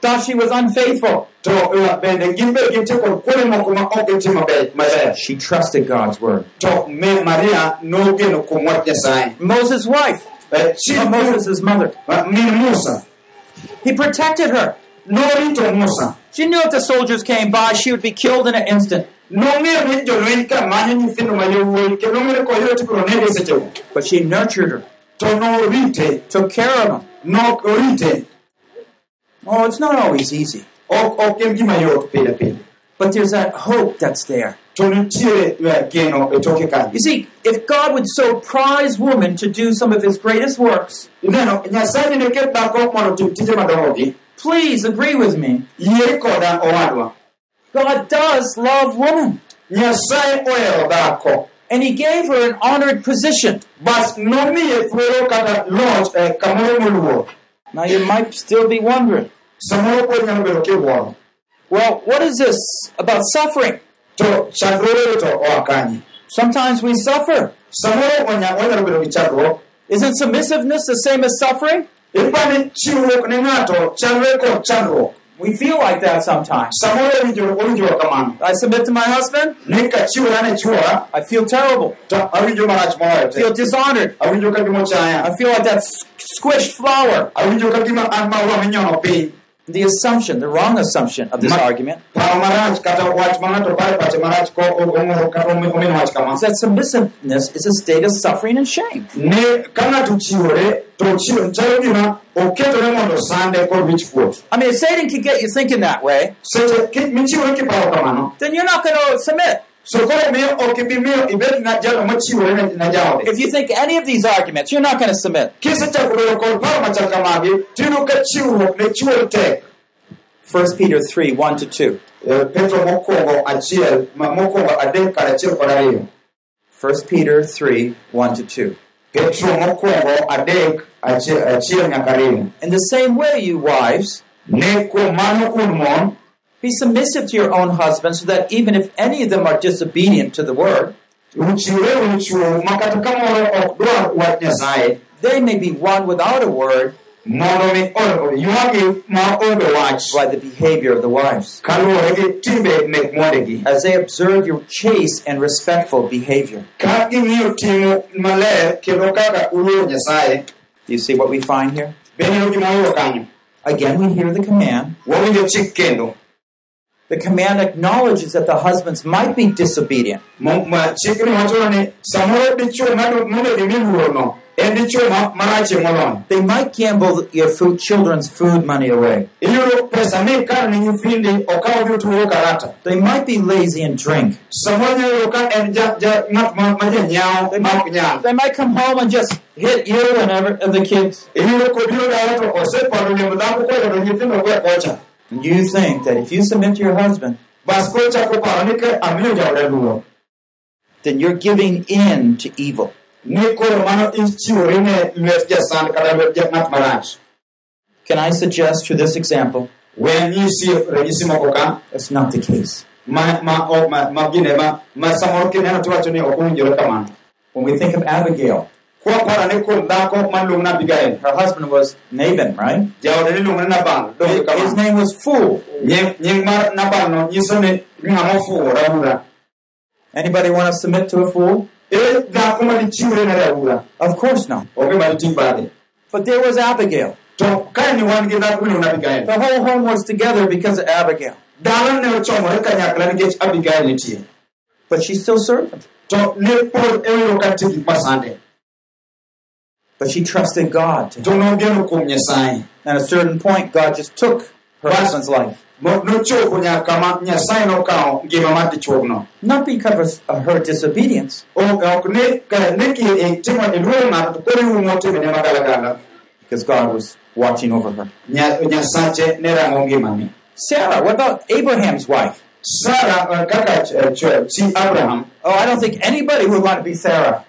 thought she was unfaithful. to bende gin be gintie kod kuonde moko ma ok gitim maber maber She trusted God's word. to me maria nogeno kuom wach nyasaye Moses' wife, Eh, chi Moses' mother, eh, min musa he protected her. norito musa She knew if the soldiers came by, she would be killed in an instant. nong'eyo ni jolweny ka manyo nyithindo ma yowuoyi kendo nong'eyo koyudo tibiro nege sechego But she nurtured her, to took care of them. Nok orite Oh, it's not always easy. ok ok en gima yot pile pile But there's that hope that's there. to nitiere geno toke kanyo You see, if God would so prize woman to do some of his greatest works, ineno nyasaye ne ket dhako mondo otim tije madongogi please agree with me. owadwa oh, God does love woman. Nyasaye ohero dhako And he gave her an honored position. bas nomiye thuolo kata loch e kamoro moluor Now you might still be wondering, samoro pod nyalo bedo kiwuoro well, what is this about suffering? to chandruoge to oa kanye Sometimes we suffer. samoro onya- wanyalo bedo gi chandruok Isn't submissiveness the same as suffering? Ipani chiwruok ne ng'ato chalre kod chandruok We feel like that sometimes. samoro owinjo- owinjowa kamano I submit to my husband, ni ka chiwora ne chwora I feel terrible. to awinjo marach I feel dishonored. I feel like that squished flower. Awinjo ka gima an maua minyono piny The assumption, the wrong assumption of this Ma- argument paro marach kata wach ma ng'ato pare pache marach ko o- ong'uro kata omi- omino wach kama is that submissiveness is a state of suffering and shame. ne ka ng'ato chiwore to chiwo chalo gima oketore mondo sande kod wich kuot I mean, if Satan can get you thinking that way, seche ki- michiwore kiparo kamano then you're not going to submit. So koro miyo ok ibi miyo ibed na jalo machiwore ne ne jaode If you think any of these arguments, you're not going to submit. kisechako bedo kod paro machal kamagi tiyudo ka chiwruok ne chuori tek 1 Peter 3 1 to 2. Eh, petro mokwongo achiel ma- mokwongo adek kod achiel kod ariyo 1 Peter 3 1 to 2. petro mokwongo adek achiel achiel nyaka ariyo In the same way, you wives, ne kuom mano un mon be submissive to your own husbands, so that even if any of them are disobedient to the word, uchiwre un chuou ma kata ka moro ok dwar wach nyasaye they may be one without a word mondo mi o- ywagi ma onge wach by the behavior of the wives, kaluwore gi timbe mek mwandegi as they observe your chaste and respectful behavior. ka ging'iyo timo maler kendo kaka uluoro nyasaye Do you see what we find here? bende gima oyudo kanyo Again, we hear the command. Wawinjo chik kendo The command acknowledges that the husbands might be disobedient. Mo- ma- chikni wacho ni samoro dichuo mano- monego imi luorno en dichuo ma- marache moloyo They might gamble your food, children's food money away. iyudo pesa mikano ne nyithindi okawo gi otugo karata They might be lazy and drink. samoro nyalo yudo ka en ja- ja- ng'at ma ma janyawo They might, they might come home and just hit you and, ever, and the kids. Iyudo kodiro dala to osepando liembo dhako koyudo nyithindo go kocha And you think that if you submit to your husband, bas koro chako paro ni ka amiyo jaoda luor then you're giving in to evil. ni koro mano ichiwori ne lwet jasand kata lwet ja- ng'at marach Can I suggest through this example, When you see that's not the case. ma ma ok ma ma gine ma ma samoro kineno tiwacho ni ok owinjore kamano When we think of Abigail, kwaparo ni kuom dhako maluongo na Abigail her husband was Nabal, right? jaode ni luongo ni Nabal His, his name was Fool. nying nying mar Nabal no nyiso ni ng'ama ofuwo raura Anybody want to submit to a fool? e eh, dhako ma dichiwre ne raura Of course not. onge ma diting bade But there was Abigail. to kae ni wan gi dhako miluongo ni Abigail The whole home was together because of Abigail. dala ne ochomore kanyakla nikech Abigail nitie But she still served him. to ne pod ewiro ka nitie gik masande But she trusted God. Nogeno kuom Nyasaye At a certain point, God just took her husband's life. Mo- nochopo nyaka ma Nyasaye nokawo ngima mar dichuogno Not because of her disobedience, ok ok ne ka- ne ki timo iluoro ng'ato to koro iumo timene magalagala because God was watching over her. Nya- nyasache ne rango ngimani Sarah, what about Abraham's wife? Sarah, ch- chi abraham Oh, I don't think anybody would want to be Sarah.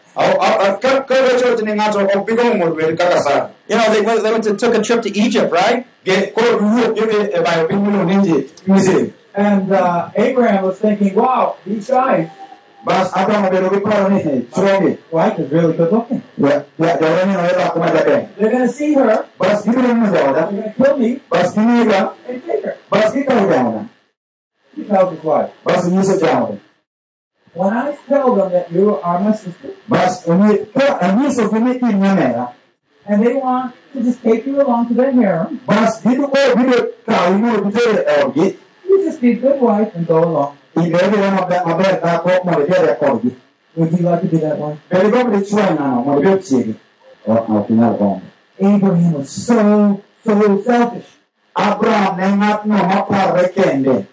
Obed kaka sara You know, they went, they went to took a trip to Egypt, right? Ge- koro giwuok gidhi bayo piny miluongo ni Inji- Misri And uh, Abraham was thinking, wow, these guys, bas abraham obedo gi paro ni "Hey, chwogi wife is really good looking. ja- ja- jaoda neno dhako majaber They're going to see her, bas gibiro neno jaoda they're going to kill me, bas giniga and take her. bas gikawo jaoda He tells his wife, bas nyiso jaoda when I tell them that you are my sister, bas onyi- ka anyisogi ni in and they want to just take you along to their harem, bas gidugo biro kawi mondo e odgi you just be a good wife and go along. ibedire maber dhako mondo itere kodgi Would you like to be that wife? bende gombo dichwo e ng'ano mondo ibed chiegi ok inyal gombo Abraham was so, so selfish. abraham ne ng'atno maparore kende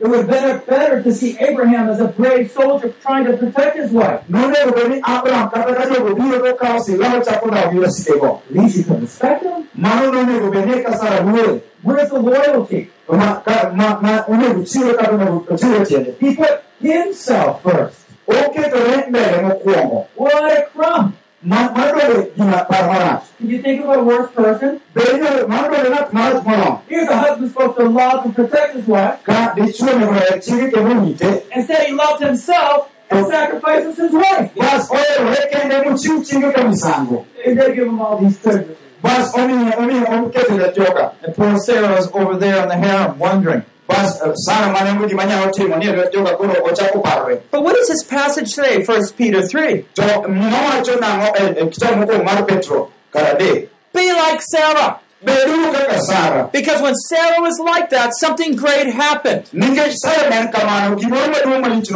It would have been better to see Abraham as a brave soldier trying to protect his wife. nonego bed ni abraham kata ka jogo biro to kawo sigana chako dawo gi wasikego At least you could respect him. mano nonego bed ni ka sara luore Where's the loyalty? ma ka- ma- ma onego chiwe kata onego ochiwe tiende He put himself first. oketore mbele mokwongo What a crumb. Ma- mano bende gima par marach Can you think of a worse person? bende nyalo- mano bende ng'at marach moloyo Here's a husband supposed to love and protect his wife. ka dichwo onego her chiege kendo rite Instead, he loves himself and oh. sacrifices his wife. bas oherore kende mochiw chiege ka misango And they give him all these privileges. bas omiyo omiyo okete jajoka And poor Sarah is over there in the harem wondering. Bas eh, sara mane onge gima nyalo timo ni lwet joka koro ochako parore But what does this passage say, 1 Peter 3? to nowacho nang'o e e kitabu mokwongo mar petro kar adek Be like Sarah. Beduru kaka sara Because when Sarah was like that, something great happened. nikech sara ne en kamano gimoro maduong' malich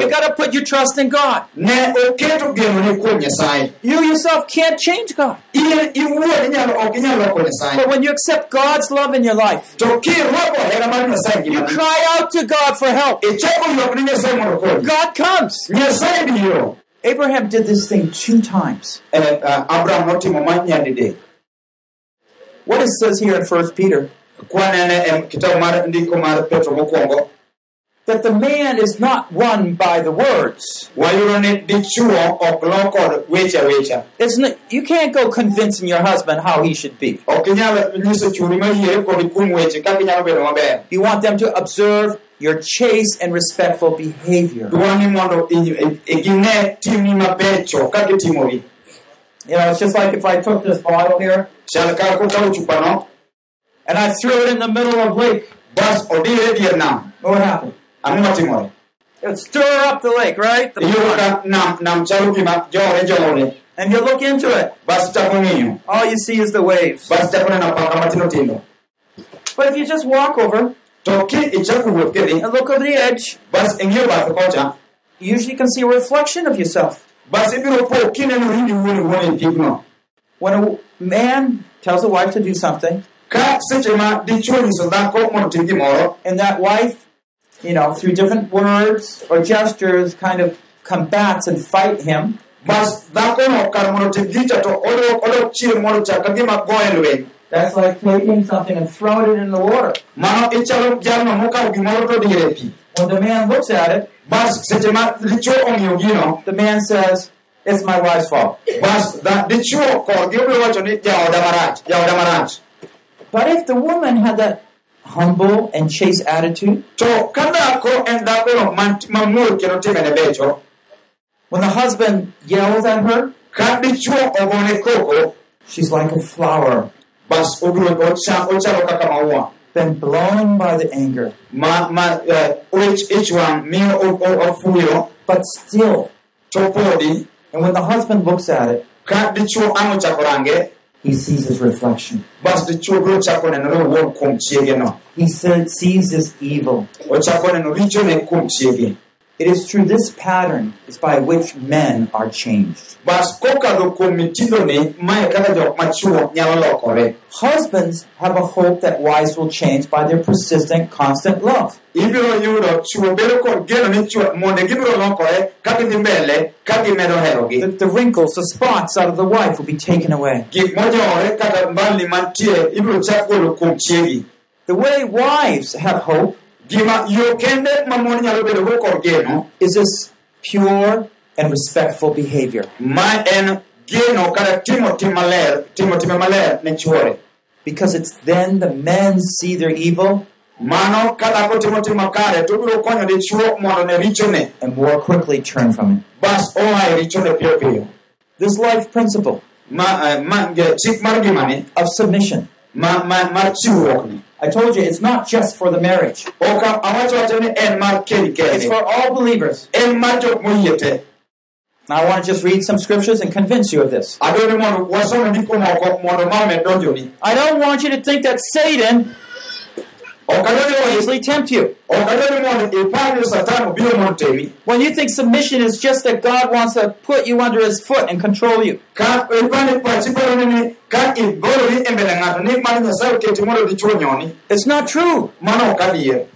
You got to put your trust in God. ne oketo genone kuom nyasaye You yourself can't change God. in iwuon inyalo ok inyal loko nyasaye But when you accept God's love in your life, to kirwako hera mar nyasaye you cry out to God for help. ichako ywak ni nyasaye mondo konyi God comes. Abraham did this thing two times. Eh, eh, What it says here in 1 Peter, kwanene kitabu mar ndiko mar petro mokwongo that the man is not won by the words. wayudo ni dichuo ok lo kod weche awecha It's not, you can't go convincing your husband how he should be. ok inyal nyiso churi mayiere kod kuom weche kaka inyalo bedo maber You want them to observe your chaste and respectful behavior. You know, it's just like if I took this bottle here chal kaka kokawo chupano and I threw it in the middle of lake. bas odire dier nam What would happen? matimore It would stir up the lake, right? The iyudo pond. ka nam nam chalo gima jore jore And you look into it. bas chako ng'iyo All you see is the waves. bas chako neno apaka matindo tindo But if you just walk over to ki ichako wuoth and look over the edge, bas ing'iyo bathe kocha you usually can see a reflection of yourself. Bas ibiro po kineno ringi wuon wuon e pigno When a man tells a wife to do something, ka seche ma dichuo nyiso dhako mondo tim gimoro and that wife, you know, through different words or gestures, kind of combats and fight him, bas dhakono kar mondo tim gicha to odok odok chien mondo chak ka gima goye lweny. That's like taking something and throwing it in the water. E When the man looks at it, bas seche ma dichuo ong'iyo gino the man says, It's my wife's fault. bas dha- dichuo korgi obiro wacho ni jaoda marach jaoda marach But if the woman had that humble and chaste attitude, to ka dhako en dhakono man- mamuol kendo timene becho when the husband yells at her, ka dichuo ogone koko she's like a flower, bas ocha- ochalo kaka maua been blown by the anger, ma ma eh, wich ich wang' miyo o- o- ofuyo but still. And when the husband looks at it, ka dichuo ang' ochako range he sees his reflection. bas dichuo biro chako nenore owuon kuom chiegeno He said, sees his evil. Ochako neno richone kuom chiege It is through this pattern is by which men are changed. bas kokadho kuom mitindoni mae kaka jok machuo nyalo lokore Husbands have a hope that wives will change by their persistent, constant love. ibiro yudo chuo bedo kod geno ni chuo monde gibiro lokore ka gidhi mbele ka gimedo The, the wrinkles, the spots out of the wife will be taken away. gik mojore kata mbalni mantie ibiro chak golo kuom chiegi The way wives have hope gima yo kende ma mon nyalo bedogo kod geno is this pure and respectful behavior. ma en geno kata timo tim maler timo time maler ne chuore Because it's then the men see their evil mano ka dhako timo tim makare to obiro konyo dichuo mondo ne and more quickly turn from it. bas oa richone piyo piyo This life principle ma, eh, ma ge- chik mar ngimani of submission. Ma, ma, mar chiwruokni I told you it's not just for the marriage. ok awacho wacho ni en mar keny It's for all believers. en mar jok moyie te Now I want to just read some scriptures and convince you of this. adwa ni mondo wasom ndiko moko mondo ma omed donjoni I don't want you to think that Satan will easily tempt you. When you think submission is just that God wants to put you under his foot and control you. It's not true.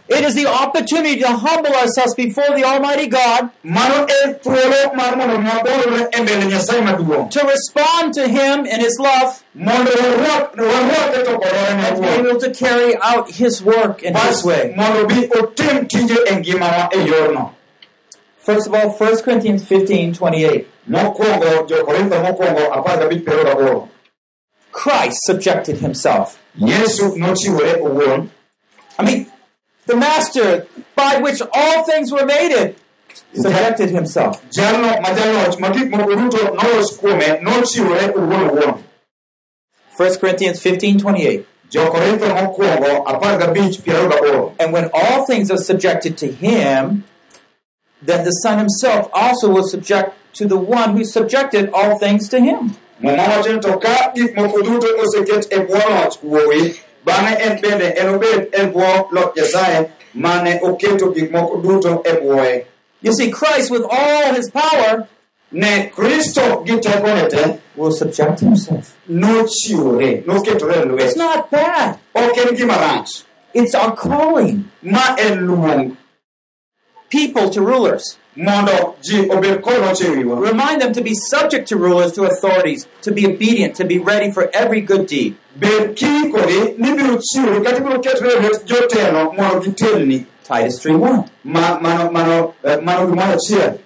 It is the opportunity to humble ourselves before the Almighty God, to respond to him in his love, and be able to carry out his work in his way. Otim tije e ngimawa e yorno First of all, 1 Corinthians 15 28. mokwongo jokorintho mokwongo apar gabich piero gaboro Christ subjected himself. yesu nochiwore owuon I mean, the master by which all things were made subjected himself. jalno ma jaloch ma gik moko duto nolos kuome nochiwore owuon owuon 1 Corinthians 15 28. Jokorintho mokwongo apar gabich piero gaboro And when all things are subjected to him, then the Son himself also will subject to the one who subjected all things to him. muma wacho ni to ka gik moko duto oseket e bwo loch wuowi bang'e en bende enobed e bwo loch nyasaye mane oketo gik moko duto e bwoye You see, Christ, with all his power, ne kristo te will subject himself. nochiwore noketore e It's not bad. ok en gima rach It's our calling. ma en luong People to rulers. mondo ji obed kod loch wiwa Remind them to be subject to rulers, to authorities, to be obedient, to be ready for every good deed. bed kiikori ni biro chiwori kata ibiro ketore lwet jotelo mondo gitelni Titus 3 1. Ma- mano mano eh, mano gimoro achiel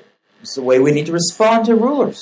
It's the way we need to respond to rulers.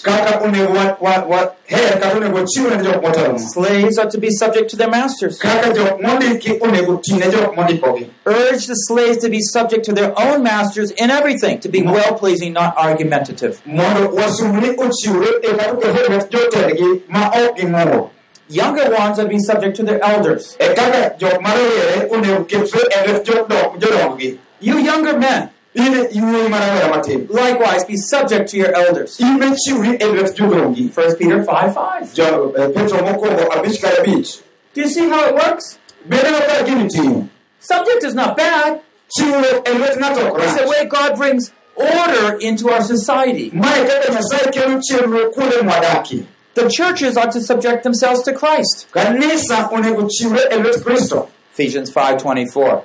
Slaves are to be subject to their masters. kaka jok mondiki onego ti ne jok mondikogi Urge the slaves to be subject to their own masters in everything, to be well pleasing, not argumentative. mondo wasum ni ochiwre kata oketo lwet jotendgi ma ok ging'ur Younger ones are to be subject to their elders. kaka jok marowere onego ketre lwet jodong- jodonggi You younger men, in iwuoyi marawera matin likewise, be subject to your elders. in be chiwri e lwet jodongi 1 Peter 5 5. Jo- eh, petro mokwongo abich kar abich Do you see how it works? bedo ka gini timo Subject is not bad. chiwruok lwet ng'ato ok It's the way God brings order into our society. mae kaka nyasaye kelo chenro kuonde mwadakie The churches are to subject themselves to Christ. kanisa onego chiwre lwet kristo Ephesians 5.24.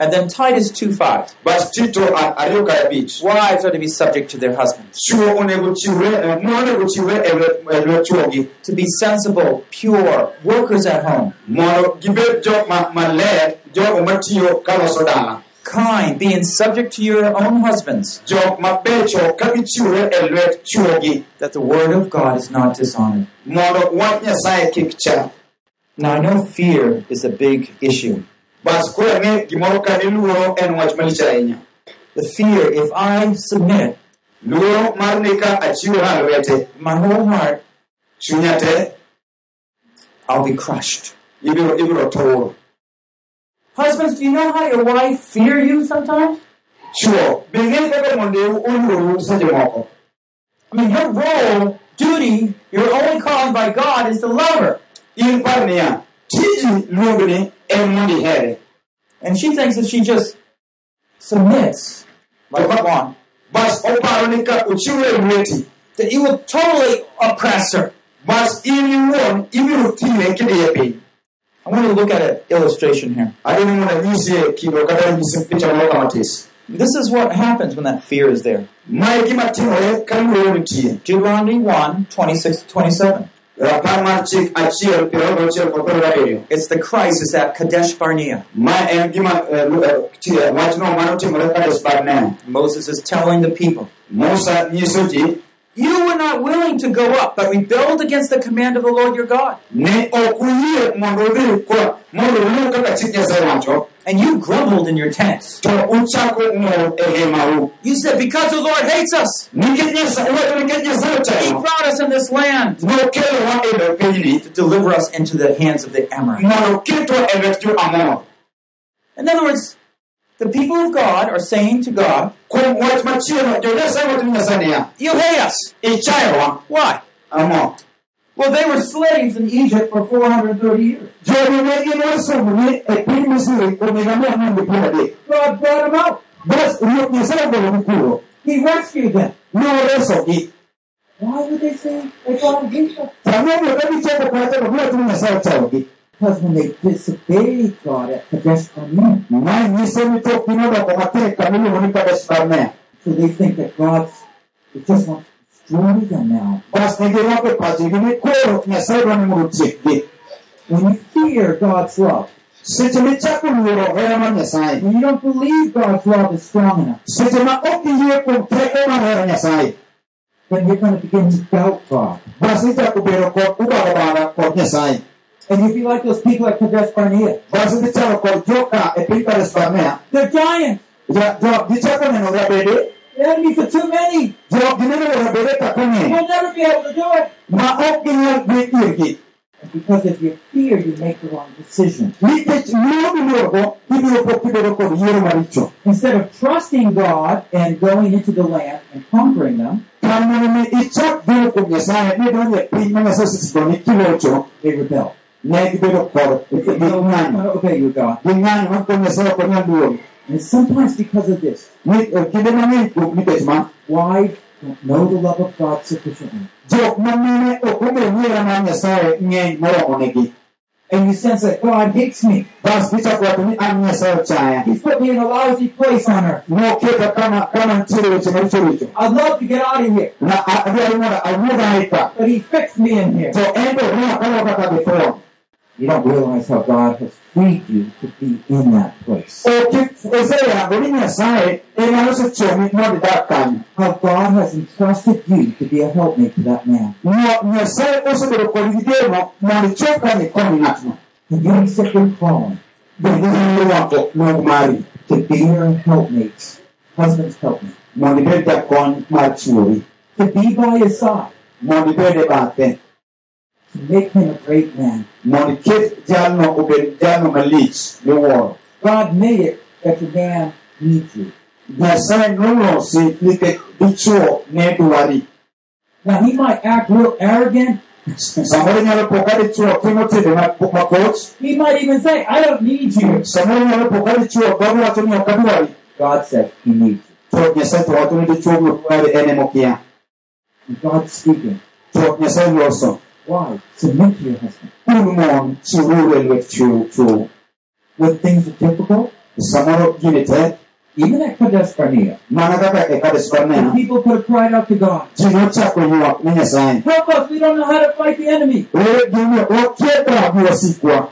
jo-efeso abich piero gang'wen And then Titus 2.5. bas tito a- ariyo kar abich Wives are to be subject to their husbands. chuo onego chiwre eh, mon onego chiwre lwet lwet chuogi To be sensible, pure, workers at home. mondo gibed jok ma- maler jogo matiyo Kind, being subject to your own husbands. jok mabecho ka gichiwre e eh, eh, lwet chuogi That the word of God is not dishonored. mondo wach nyasaye kik cha Now I know fear is a big issue. Bas gimoro ka ni luoro en wach malich ahinya The fear, if I submit luoro mar ni ka achiwora lwete my whole heart, chunya te I'll be crushed. ibiro ibiro tur Husbands, do you know how your wife fear you sometimes? chuo bing'e kaka mondeu oluoru seche moko I mean, your role, duty, your only calling by God is to love her. in par niya tiji luongni en mondo And she thinks that she just submits, like I want, bas oparo ni ka ochiwre e lweti that you will totally oppress her. bas in iwuon ibiro ting'e kidiye piny I want to look at an illustration here. adwani mondo anyisi kido kata anyisi picha moro kamatis This is what happens when that fear is there. mae gima timore ka luoro nitie Deuteronomy 1 26 27. It's the crisis at Kadesh Barnea. Moses is telling the people, You were not willing to go up, but rebelled against the command of the Lord your God. Ne ok uyie mondo udhi kwa mondo uluw kaka chik nyasaye wacho And you grumbled in your tents. to uchako ng'ur hemau You said, Because the Lord hates us, nikech nyasaye wacho nikech nyasaye He brought us in this land. Nokelowa lo pinyni to deliver us into the hands of the Amorites. mondo ketwa lwet jo-amor In other words, the people of God are saying to God, kuom wach machielo jo-nyasaye wacho ni nyasaye niya You hate us. Why? Well, they were slaves in Egypt for 430 years. jogi ne gin wasumbni piny misri kuom higa mia ang'wen gi piero adek God brought them out. bas ruoth nyasaye ogologi kuro He rescued them. Why would they say they God hates us? sang'eyo ka gichako kacha to giwacho ni nyasaye ochayogi Because when they disobeyed God at Kadesh Barnea, mae nyiso ni tok piny odoko matek kama iluongo ni kadesh barnea so they think that God's it just wants them now. bas ne girwako pachgi ni koro nyasaye dwa ni mondo otiekgi When you fear God's love, seche michako luoro hera mar nyasaye when you don't believe God's love is strong enough, seche ma ok iyie kuom teko mar hera nyasaye then you're going to begin to doubt God. bas ichako bedo kod ubago bara kod nyasaye And you'll be like those people at Kadesh Barnea. bas idhi chalo kod joka piny kadesh barnea They're giants. Ja- jo- gichako neno rabede The enemies are too many. jo gineno rabede kaka ng'eny We'll never be able to do it. ma ok ginyal dhi irgi And because of your fear, you make the wrong decision. nikech luoro miluorgo ibiro pok ibedo kod yiero maricho Instead of trusting God and going into the land and conquering them, kar mondo mi ichak biro kuom nyasaye nidonjo piny ma nyasaye osesidoni kilocho they rebel. ne gibedo kod gi They don't want ng'anyo to obey you, God. gi ng'anyo ma kuom nyasaye ok onyal duogo And sometimes because of this, Ni- kinde mang'eny kuom nikech ma wives don't know the love of God sufficiently. jok ma mine ok ong'eyo oh, ni hera mar nyasaye ng'eny uh, moromonegi And you sense that God hates me. bas gichako wacho ni an nyasaye ochaya He's put me in a lousy place on earth. noketa kama kama nitiere weche maricho richo I'd love to get out of here. na a- adwaro mondo awuog ae ka But he fixed me in here. to en to ne akalo kaka githuon You don't realize how God has freed you to be in that place. ok oseyango ni nyasaye ema nosechomi mondo idag kanyo How God has entrusted you to be a helpmate to that man. Nya- nyasaye osebedo kod gigeno mondo ichop kanyo ikony ng'atno And you your calling bende inyalo rwako luong mari to be your helpmates, husband's helpmate, mondo ibed jakony mar chuori to be by his side, mondo ibed bathe to make him a great man. Iket jalno obed jalno malich miwuoro God made it that the man needs you. nyasaye nolosi nikech dichuo ne dwari Now he might act real arrogant. samoro inyalo po ka dichuo timo timbe ma- makoch He might even say, I don't need you. samoro inyalo po ka dichuo dhogo wacho ni ok adwari God said he needs you. to nyasaye to wacho ni dichuo no dwari en emokia God's speaking. to nyasaye loso Why? Submit to your husband. un mon chiwuru e lwet chuo chuo When things are difficult, samoro tek even at Kadesh Barnea, mana kaka kades the barnea people could have cried out to God, ji nochako ywak ne nyasaye Help us, we don't know how to fight the enemy. ere gini wakia ka gi wasikwa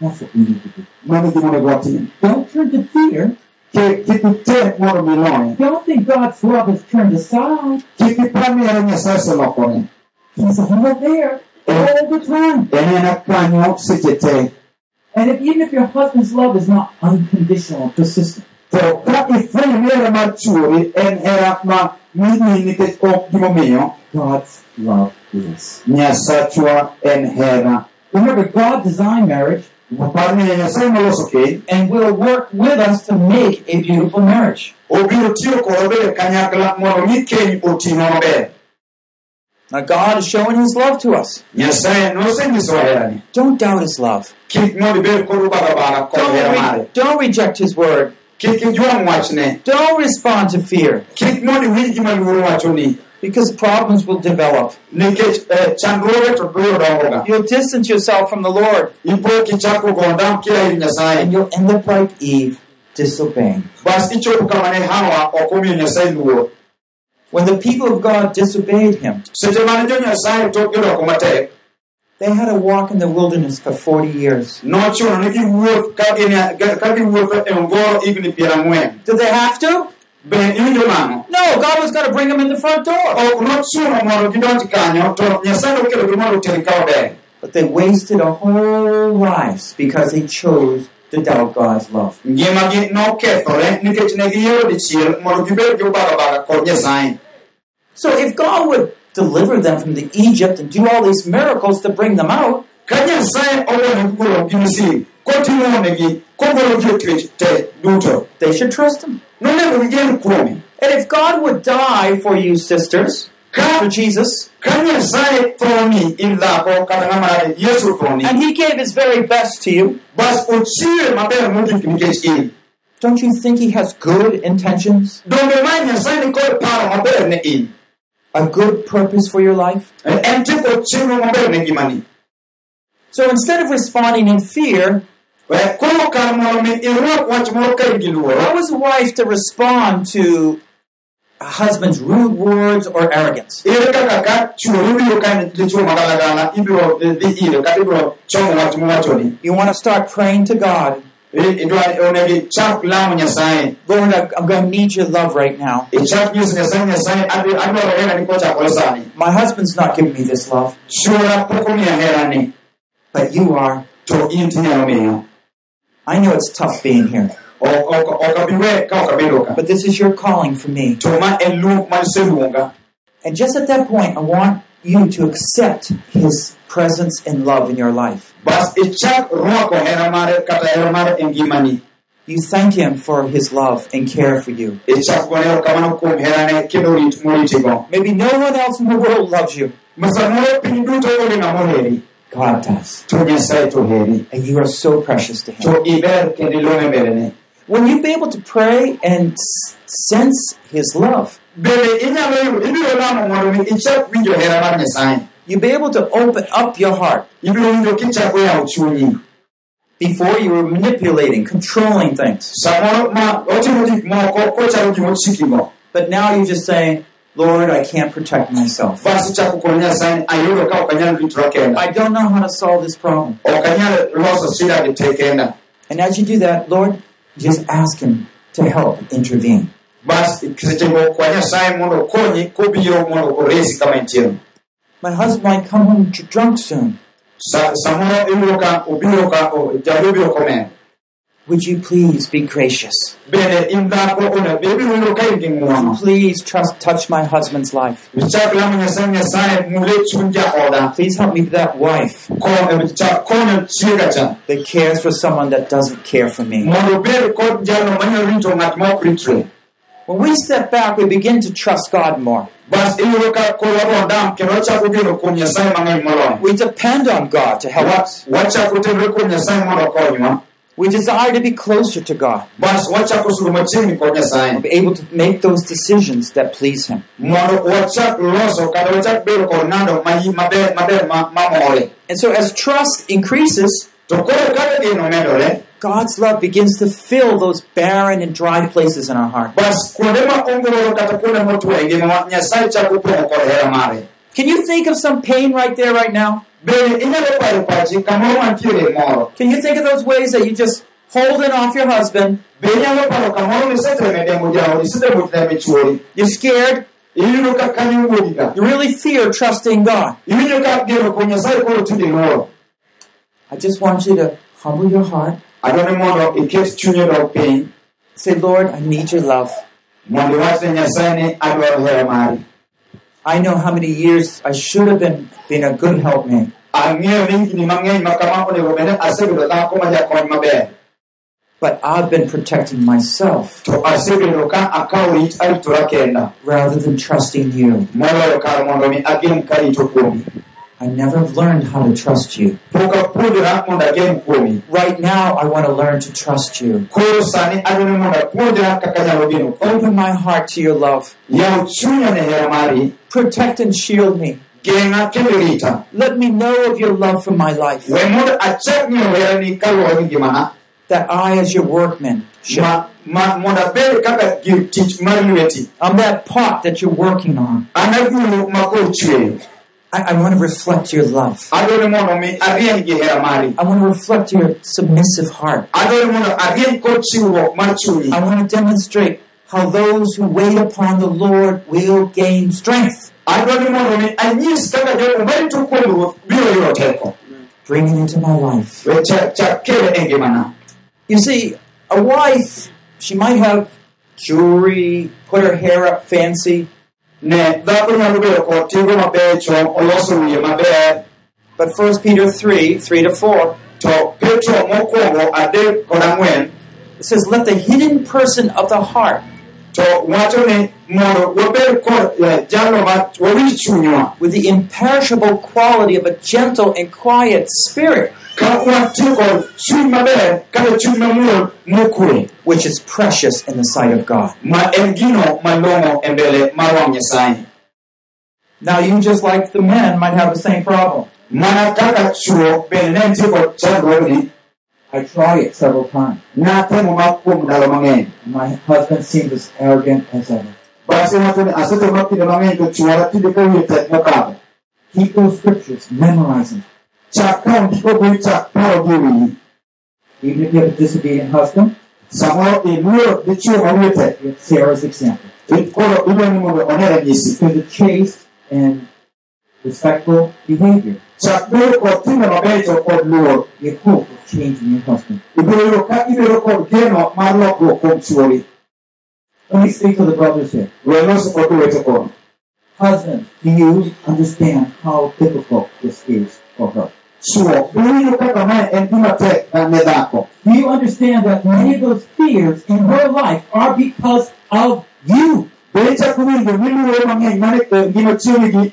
That's what we need to do. mano gima onego watim Don't turn to fear. Ki- kik itek mondo mi loye Don't think God's love is turned aside. kik ipar ni ere nyasaye oselokore He's all there all the time. en ena kanyo seche te And if, even if your husband's love is not unconditional and persistent, to ka ifwenyo ni hera mar chuori en hera ma mini nikech ok gimomiyo God's love is. nyasachwa en hera Remember, God designed marriage par ni nyasaye noloso keny and will work with us to make a beautiful marriage. Now, God is showing His love to us. nyasaye nosenyisowa herani Don't doubt His love. kik mondo ibed kod ubagabara kod Don't, re- don't reject His word. kik ijwang' wachne Don't respond to fear kik mondo iwinj gima luoro wachoni because problems will develop. nikech eh, chandruoge to biro dongoga You'll distance yourself from the Lord ipo kichako go ndam kia ir and nyasaye you'll end up like Eve, disobeying. bas ichopo kama ne hawa ok omiyo nyasaye luor When the people of God disobeyed Him, they had to walk in the wilderness for 40 years. Did they have to? No, God was going to bring them in the front door. But they wasted a whole lives because they chose to doubt God's love. ngimagi nokethore nikech ne giyiero dichiel mondo gibed jobagabaga kod nyasaye So if God would deliver them from the Egypt and do all these miracles to bring them out, ka nyasaye oweyo gologi misiri kotimonegi kogologi twech te they should trust Him. nonego gigen kuome And if God would die for you, sisters, For Jesus, ka nyasaye thoni in dhako kata ng'ama yesu thoni and He gave His very best to you, bas ochiwe maber mogik nikech in don't you think He has good intentions, donge mae nyasaye ni kod paro maber ne in a good purpose for your life? Eh, en ti kod chenro maber ne ngimani So instead of responding in fear, eh, We koro kar mondo mi irwak wach moro ka in gi luoro how is a wife to respond to husband's rude words or arrogance? ere kaka ka chuori biro ka en dichuo magalagala ibiro eh, eh, eh, dhi ire kata ibiro chomo wach mowachoni You want to start praying to God. I- idwa onego ichak lamo nyasaye Lord, I'm going to need your love right now. ichak nyiso nyasaye nyasaye adhi- adwaro herani kochakore sani My husband's not giving me this love, chuora pok omiya herani but you are. to in tinyalo I know it's tough being here, But this is your calling for me. to ma en luong ma iseluonga And just at that point, I want you to accept his presence and love in your life. bas ichak rwako hera mare kata hera mare ngimani You thank him for his love and care for you. ichak gone erokamano kuom herane kendo rit moritigo Maybe no one else in the world loves you. ma samoro piny duto onge ng'ama oheri God does. to nyasaye to heri And you are so precious to him. To iber kendo iluong mbelene When you be able to pray and sense his love, bende inyalo yudo ibiro lamo mondo mi ichak winjo hera mar nyasaye you'll be able to open up your heart. ibiro winjo kichako yawo chunyi Before you were manipulating, controlling things. samoro ma otimo gik moko kochalo gimochikigo But now you're just saying, Lord, I can't protect myself. bas ichako kono nyasaye ni ayudo ka ok anyal ritora kenda I don't know how to solve this problem. ok anyal loso shida gi te kenda And as you do that, Lord, just ask Him to help intervene. bas sechego kwa nyasaye mondo okonyi kobiro mondo oresi kama entiere My husband might come home dr- drunk soon. Sa- samoro ibiro ka obiro ka o- jaduo biro komer Would you please be gracious? bende in dhako onego ibiro winjo ka in gi ng'uono Please trust, touch my husband's life. ichak lamo nyasaye nyasaye mule chuny jaoda Please help me be that wife Kon- chak konyo chiega cha that cares for someone that doesn't care for me. mondo obed kod jalno manyalo rito ng'at ma ok ritre When we step back, we begin to trust God more. bas iyudo ka koro wabo dam kendo wachako geno kuom nyasaye mang'eny moloyo We depend on God to help us. Wachako tenore kuom nyasaye mondo okonywa We desire to be closer to God, bas wachako sudo machiegni kod nyasaye be able to make those decisions that please Him. mondo wachak loso kata wachak bedo kod ng'ado mayi- maber maber ma- mamore And so, as trust increases, to koro kaka geno medore eh? God's love begins to fill those barren and dry places in our heart. bas kuonde ma ongoro kata kuonde motwo ngimawa nyasaye chako pong'o kod hera mare Can you think of some pain right there, right now? Bende inyalo paro pachi kamoro mantiere moro Can you think of those ways that you just holding off your husband? be inyalo paro kamoro miseteme demo jaodi isetemo teme chuori You're scared. iyudo ka kanyo wuogi ka You really fear trusting God. iwinjo ka geno kuom nyasaye koro tinde luoro I just want you to humble your heart. adwani mondo iket chunyi dok piny Say, Lord, I need your love. I know how many years I should have been being a good helpmate. But I've been protecting myself rather than trusting you. I never learned how to trust you. Right now, I want to learn to trust you. Open my heart to your love. Yaw chunya ne hera mari Protect and shield me. geng'a kendo rita Let me know of your love for my life. we mondo achak ng'eyo herani kaluwore gi ngimana That I, as your workman, should, ma, ma mondo abed kaka gir tich mar lweti I'm that pot that you're working on. an agulu ma koro chweyo I, I want to reflect your love. adwani mondo mi arieny gi hera mari I want to reflect your submissive heart. adwani mondo arieny kod chiwruok mar chunyi I want to demonstrate how those who wait upon the Lord will gain strength, adwa ni mondo mi anyis kaka jogo marito kuom ruoth biro yudo teko bring it into my life. We chak chak kele ngimana You see, a wife, she might have jewelry, put her hair up fancy, ne dhako nyalo bedo kod tigo mabecho oloso wiye maber but 1 Peter 3 3 to 4 to petro mokwongo adek kod ang'wen it says, Let the hidden person of the heart to wacho ni mondo wabed kod jalo ma wawinj chunywa. With the imperishable quality of a gentle and quiet spirit, ka watiyo kod chuny maber kata chuny mamuol mokwe which is precious in the sight of God. ma en gino malong'o e mbele mar wang' nyasaye Now, you just like the men might have the same problem. mana kaka chuo bende ne nitie kod chandruogni I tried it several times. natemo ma kuom ndalo mang'eny My husband seemed as arrogant as ever. bas iwacho ni asetemo kinde mang'eny to chuora tinde ka wiye tek mokadho Keep those scriptures, memorize them. chak ka ondikogi chak parogi Even if you have a disobedient husband, samoro iluoro dichuo ma wiye tek have Sarah's example. in koro idwa ni mondo one ranyisi Because of chaste and respectful behavior, chak bedo kod timbe mabecho kod luor you hope of husband. ibiro yudo ka ibedo kod geno mar lokruok kuom chuori Let me speak to the brothers here. Husbands, do you understand how difficult this is for her? dhako Do you understand that many of those fears in her life are because of you? Be ichako winjo ni luoro mang'eny mane e ngima chiegigi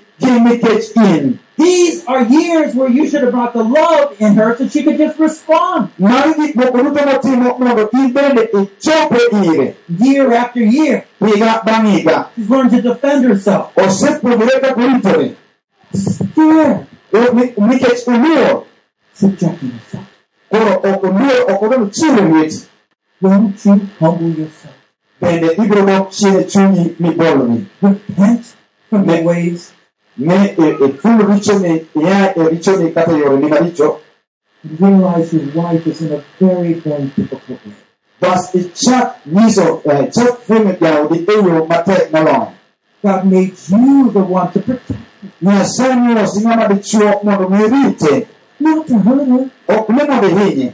in These are years where you should have brought the love in her so she could just respond magi gik moko duto motimo mondo in bende ichope ire year after year. higa bang' higa She's learned to defend herself. osepuonjore kaka ritore Scared. E- ni- nikech oluor Subjecting herself. koro ok oluor ok odwaro chiwo lweti Won't you humble yourself? Bende ibiro e chunyi miboloni your ways? ne iful richoni ia e richoni kata yoreni maricho realize your wife is in a very, very difficult way. bas ichak nyiso eh, chak fwenyo jaodi e yo matek moloyo God made you the one to protect nyasaye milosi ng'ama dichuo mondo mi rite not to hurt her. ok ne mondo ihinye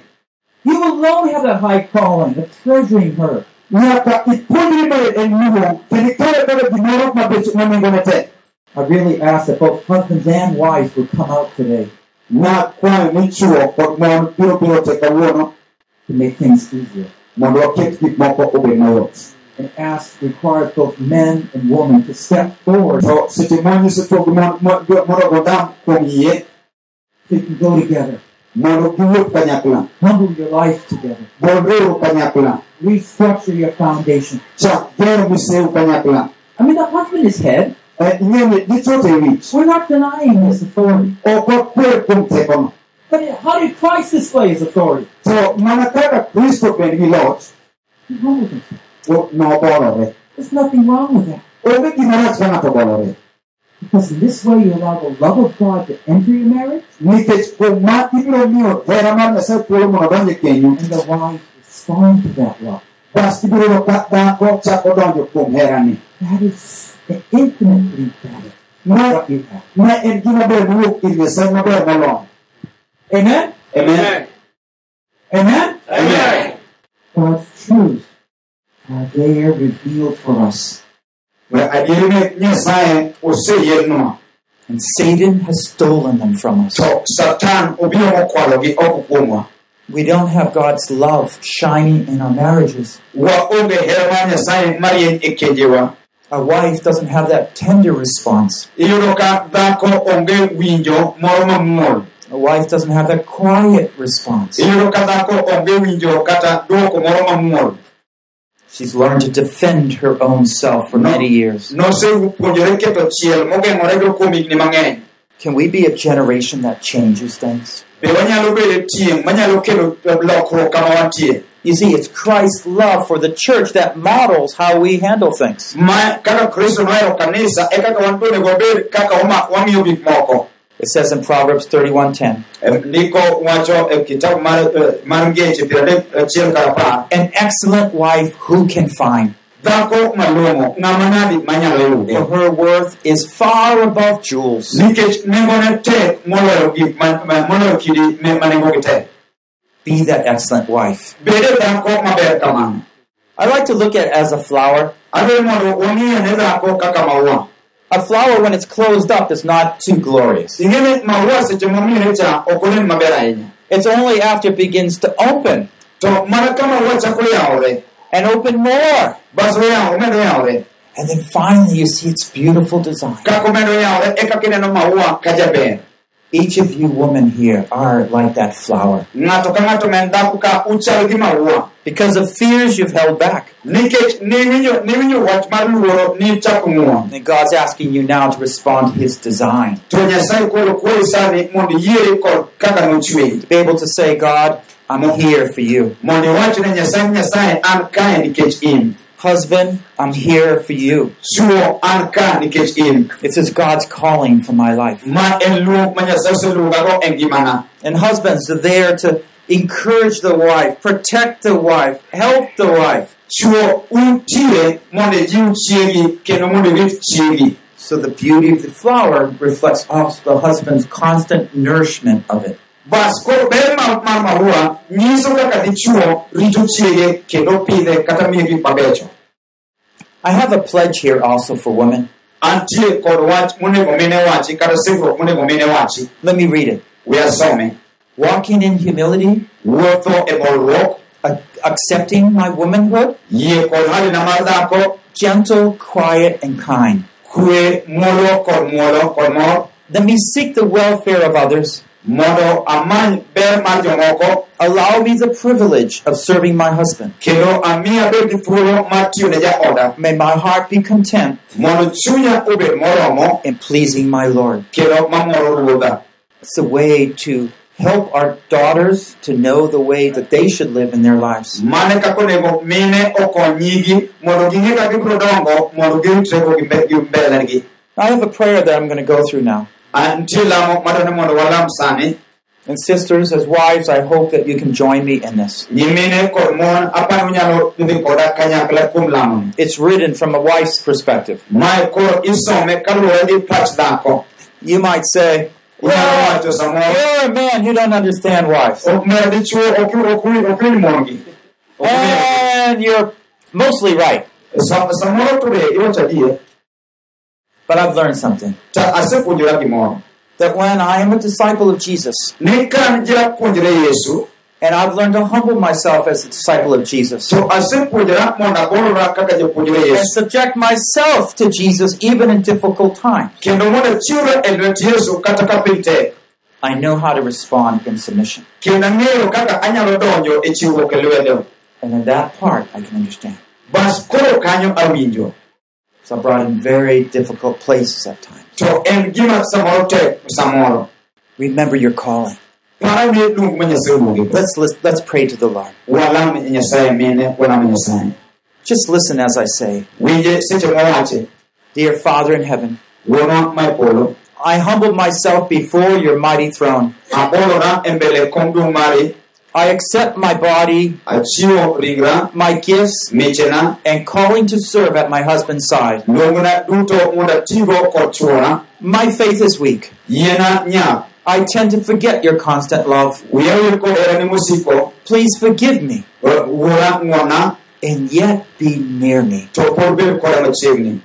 You alone have that high calling of treasuring her. Nyaka ipuonjri ber en luong kendo ikawe kaka gimoro mabech manengone tek I really ask that both husbands and wives would come out today. Na kwayo ni chuo kod mon biro biro te kawuono to make things easier. mondo waket gik moko obed mayot and ask, require both men and women to step forward. To seche manyiso chuo gi mon mo- jo- mondo godam kuom yie so you can go together, mondo kanyakla humble your life together, kanyakla restructure your foundation. chak gero miseu kanyakla I mean, the husband is head. Eh, ing'eni gichot wich We're not denying his authority. ok wakwer kuom tekono But how did Christ display his authority? to mana kaka kristo loch He humbled himself. There's nothing wrong with that. Because in this way you allow the love of God to enter your marriage nikech kuom ma ibiro miyo hera mar nyasaye thuolo mondo donj kenyu and the wife respond to that love. bas ibiro yudo ka dhako chako donjo kuom herani That is infinitely better than ma what you have. ma en gima ber mowuok ir nyasaye maber moloyo Amen? amen Amen? Amen. God's truth are there revealed for us. And Satan has stolen them from us. to satan obiro mokwalogi oko kuomwa We don't have God's love shining in our marriages. waonge hera mar nyasaye marieny kenjewa Our wife doesn't have that tender response. iyudo ka dhako onge winjo moro mamuol A wife doesn't have that quiet response. She's learned to defend her own self for many years. nosepuonjore keto chiel mogeng'orego kuom higni mang'eny Can we be a generation that changes things? be wanyalo bedo tieng' manyalo kelo lokruok kama wantie You see, it's Christ's love for the church that models how we handle things. Ma kaka kristo nohero kanisa kaka wan bende wabed kaka wama- wang'iyo gik moko It says in Proverbs 31:10, Em, ndiko wacho e kitabu mar, eh, mar ngeche piero adek achiel kar apar "An excellent wife who can find? dhako malong'o ng'ama nadi manyalo For her worth is far above jewels. nikech nengone tek moloyo gik ma- ma- moloyo kidi ne- ma nengogi tek Be that excellent wife. bede dhako maber kamano I like to look at it as a flower. Adwaro mondo wang'iye ne dhako kaka maua A flower, when it's closed up, is not too glorious. ing'eni maua seche momire cha ok onen maber ahinya It's only after it begins to open to mana ka maua and open more. bas oyawo omedo yawore And then finally you see its beautiful design. kaka omedo yawore eka kineno maua ka jaber Each of you women here are like that flower. Ng'ato ka ng'ato men dhako ka uchal gi maua Because of fears you've held back. nikech niwinjo niwinjo wach mar luoro ni chako ng'uon And God's asking you now to respond to His design. to nyasaye koro sani mondo iyiere kaka nochweyi To be able to say, God, I'm here for you. mondo iwach ne nyasaye ni nyasaye an kae nikech in Husband, I'm here for you. chuo an ka nikech in This is God's calling for my life. ma en luong ma nyasaye oseluongago ngimana And husbands are there to encourage the wife, protect the wife, help the wife. chuo untie mondo ijiw chiegi kendo mondo irit chiegi So the beauty of the flower reflects also the husband's constant nourishment of it. I have a pledge here also for women. antie kod wach monego mine wachi kata singruok monego mine wachi Let me read it. we asome Walking in humility, wuotho e accepting my womanhood, yie kod halina mar dhako gentle, quiet, and kind. kwe muolo kod muolo kod mor Let me seek the welfare of others. mondo amany ber mar jomoko Allow me the privilege of serving my husband. kendo ami abed gi thuolo mar tiyo ne jaoda May my heart be content mondo chunya obed moromo in pleasing my Lord. kendo mamoro ruodha It's a way to help our daughters to know the way that they should live in their lives. mane kaka onego mine okony nyigi mondo ging'e ka gibiro dongo mondo giritrego gi mbe- gi mbelegi I have a prayer that I'm going to go through now. An- nitie lamo madwani mondo walam sani And sisters, as wives, I hope that you can join me in this. nyimine kod mon aparo unyalo dhi koda kanyakla kuom lamoni It's written from a wife's perspective. mae koro isome kaluwore gi pach dhako You might say, inyalo Well, wacho samoro you're a man, you don't understand wives. "Ok mer dichuo ok ok wi- ok winj mongi Ok winj." And you're mostly right. Sa- samoro to be iwacho adier But I've learned something. to asepuonjora gimoro That when I am a disciple of Jesus, ni kan japuonjre yesu and I've learned to humble myself as a disciple of Jesus, to asepuonjora mondo abolora kaka japuonjre and subject myself to Jesus even in difficult times, kendo mondo achiwra lwet yesu kata ka piny tek I know how to respond in submission. kendo ang'eyo kaka anyalo donjo chiwruok lwedo And in that part, I can understand. bas koro kanyo awinjo So I brought in very difficult places at times. to en gima samoro tek samoro Remember your calling. Para ni lung ma nyasaye oluongi Let's, let's, let's pray to the Lord. walam nyasaye mine walam nyasaye Just listen as I say. winje seche mowache Dear Father in heaven, wuonwa ma polo I humble myself before your mighty throne. abolora mbele kom I accept my body, my gifts, and calling to serve at my husband's side. luongona duto mondo atigo kod chuora My faith is weak. I tend to forget your constant love. wiya wil kod herani mosiko Please forgive me. And yet be near me. to pod bed koda machiegni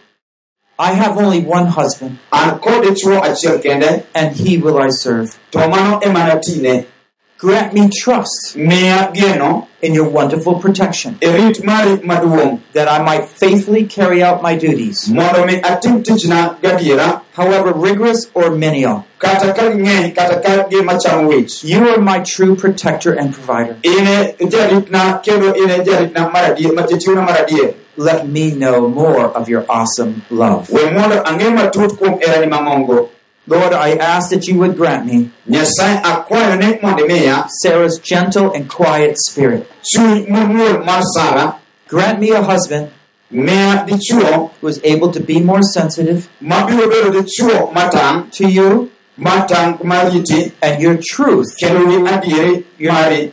I have only one husband, an kod dichuo achiel and he will I serve. To mano ema natine Grant me trust miya geno in your wonderful protection, e rit mari maduong' that I might faithfully carry out my duties, mondo mi atim tichna gadiera however rigorous or menial. kata ka ging'eny kata ka gima chamo wich You are my true protector and provider. ine jaritna kendo ine jaritna mar adier matichiwna mar adier Let me know more of your awesome love. we mondo ang'e matut kuom herani mang'ongo Lord, I ask that you would grant me nyasaye akwayo ni mondo imiya Sarah's gentle and quiet spirit. chuny momuol mar sara Grant me a husband who is able to be more sensitive mabiro bedo dichuo matang' to you and your truth, adieri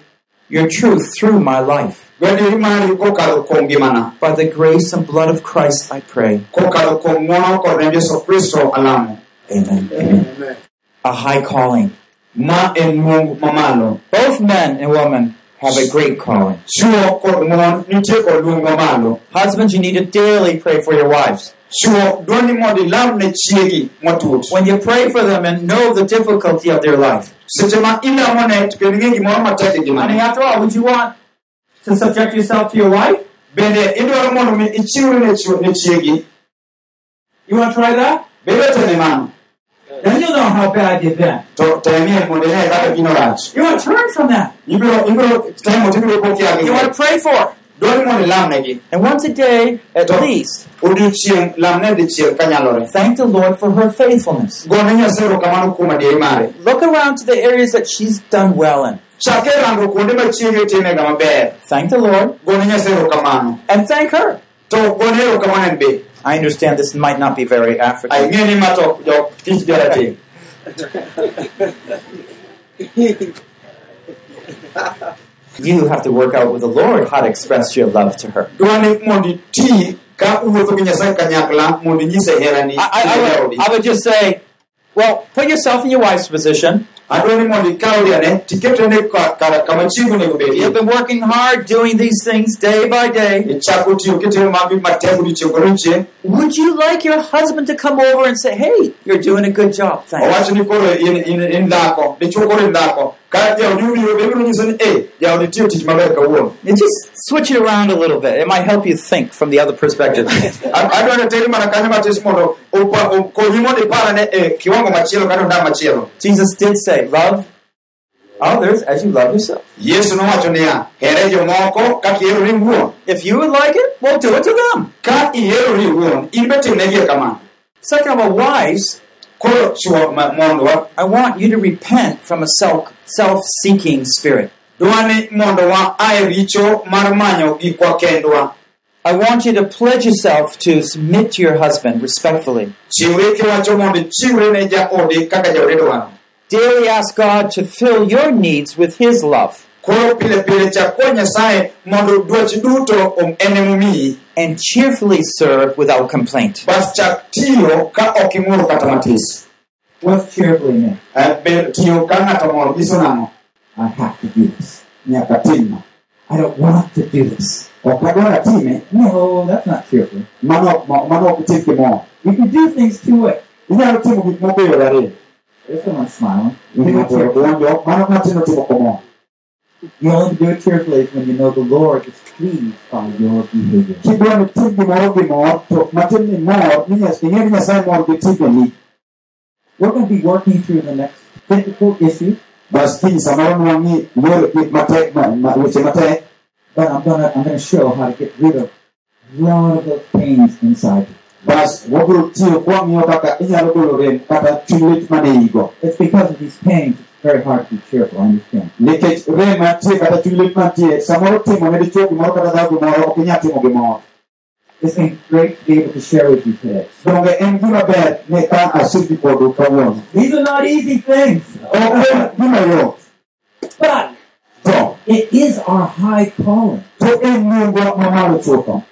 your truth through my life. Gwadieri mari kokalo kuom ngimana. By the grace and blood of Christ, I pray. Kokalo kuom ng'wono kod remb Yesu Kristo alamo. Amen. A high calling. En luong mamalo. Both men and women have a great calling. Chuo kod mon nitie kod luong mamalo. Husbands, you need to daily pray for your wives. Chuo dwani mondo ilam ne chiegi matut. When you pray for them and know the difficulty of their life. Seche ma ilamo ne to kendo ing'e gimoro matek I mean, after all, would you want to subject yourself to your wife? Bende idwaro mondo mi ichiwri ne chuo- ne chiegi. You want to try that? Bende teme mano. Then you'll know how bad you've been. To temie mondo ine kaka. You want to turn from that. Ibiro ibiro temo tibiro kokia You want to pray for. Dwani mondo ilam negi. And once a day, at least, Odiochieng' lam ne dichiel thank the Lord for her faithfulness. Gone Nyasaye erokamano kuom adieri mare. Look around to the areas that she's done well in. Chak rango kuonde ma chiegi timega maber. Thank the Lord Gone Nyasaye erokamano. and thank her. To gone erokamano en be. I understand this might not be very African. Ang'e ni ma to jo tich. You have to work out with the Lord how to express your love to her. Dwani mondo iti ka uwuotho gi Nyasaye kanyakla mondo inyise herani. I, I, I, would, I would just say, well, put yourself in your wife's position. Adwaro ni mondo ikaw liane tiketene ka- kar- kama chiegi onego You've been working hard doing these things day by day. Ichako tiyo kitimo magi matek odiochieng' kodiochieng'. Would you like your husband to come over and say, hey, you're doing a good job? Thanks. Ka jaodi obiro, nyiso ni, eh, jaodi tiyo tich maber kawuono. And just switch it around a little bit. It might help you think from the other perspective. Adwa ni teri mana kanyo matis mondo okonyi mondo iparane e kiwango machielo kata ondam machielo. Jesus did say, love others as you love yourself. Yesu nowacho niya, here jomoko kaka iherori iwuon. If you would like it, well, do it to them. Ka iherori iwuon, in be timnegi e kamano. Second of all, wives, Koro chuo ma- mondwa, I want you to repent from a self self-seeking spirit. dwani mondo wa ae richo mar manyo gikwa kendwa. I want you to pledge yourself to submit to your husband respectfully. Chiwre kiwacho mondo ichiwre ne jaodi kaka jaodi dwaro. Daily ask God to fill your needs with His love Koro pile pile chak Nyasaye mondo dwachi duto om- en and cheerfully serve without complaint. Bas chak tiyo ka ok ing'ur kata matis. What's cheerfully meant? Eh, ber tiyo ka ng'ato mor nyiso nang'o? I have to do this. Nyaka timno. I don't want to do this. Ok adwar atime, No, that's not cheerful. mano ok mano ok tim kimor. You can do things two ways. Inyalo timo gik moko yore ariyo. There's someone smiling. Ng'ato donjo, mano matino timo komor. You only do it cheerfully when you know the Lord is pleased by your behavior. Kidwa ni tim gimoro gi mor, to matin ni mor, ni Nyas- ing'e ni Nyasaye mor. We're going to be working through the next difficult issue, but I'm gonna I'm gonna show how to get rid of a lot of those pains inside you. bas wabiro tiyo kwang'iyo kaka inyalo golo rem kata chuny lit mane igo. It's because of these pains very hard to be cheerful, I understand. Nikech rem mantie kata chuny lit mantie, samoro timo ne dichuo gimoro kata dhako gimoro ok inyal timo gimoro. It's been great to be able to share with you today. Donge en gima ber ne ka asiki kodu kawuono. These are not easy things, Ok en gima yot, but to it is our high calling. to en nyingwa mamalo chutho.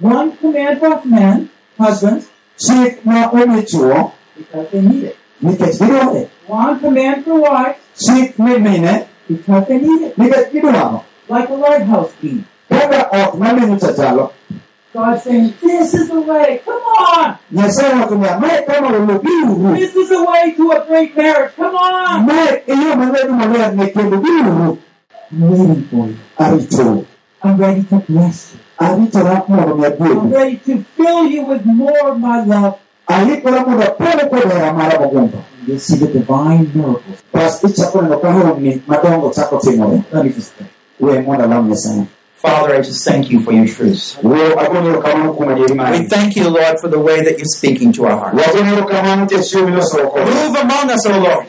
One command for men, husbands, Chik ma omi chuo because they need it. Nikech gidware. One command for wives, Chik ne mine because they need it. nikech gidwaro. Like a lighthouse beam. Kaka ot mamino chachalo, God saying, this is the way. Come on. Nyasaye wacho niya, mae kama lolo biuru. This is the way to a great marriage. Come on. Mae e yo maler maler ne kendo biuru. I'm waiting for you. Arito. I'm ready to bless you. Aritora mondo mi I'm ready to fill you with more of my love. You'll see the divine miracles. Let me just think. Father, I just thank you for your truths. We thank you, Lord, for the way that you're speaking to our hearts. Move among us, O Lord.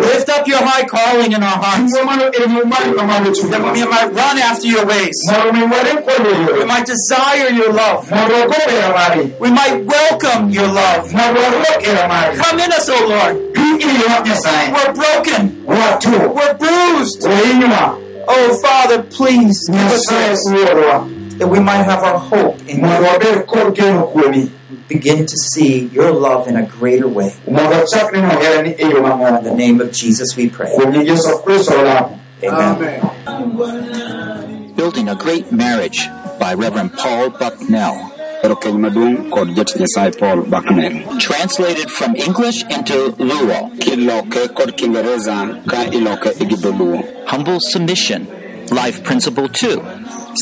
Lift up your high calling in our hearts. That we might run after your ways. We might desire your love. We might welcome your love. Come in us, O Lord. We're broken. We're bruised. Ohinywa. Oh, Father, please give us nyasaye that we might have our hope in mondo you. wabed kod geno kuomi Begin to see your love in a greater way. mondo wachak neno herani yo In the name of Jesus we pray. kuom nying yesu kristo olamo Amen. Building a Great Marriage by Reverend Paul Bucknell. Ero maduong' kod jatich nyasaye paul baknel Translated from English into Luo. kiloke kod kiingereza ka iloke e gi dholuo Humble Submission. Life Principle 2.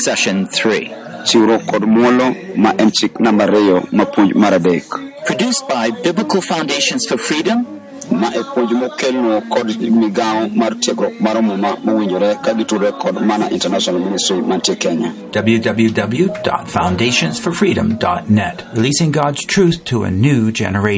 Session 3. chiwruok kod muolo ma en chik namba ariyo ma puonj mar adek Produced by Biblical Foundations for Freedom ma e puonj mokelno kod mar tiegruok mar muma mowinjore ka kod mana international ministry mantie kenya www.foundationsforfreedom.net, releasing God's truth to a new generation.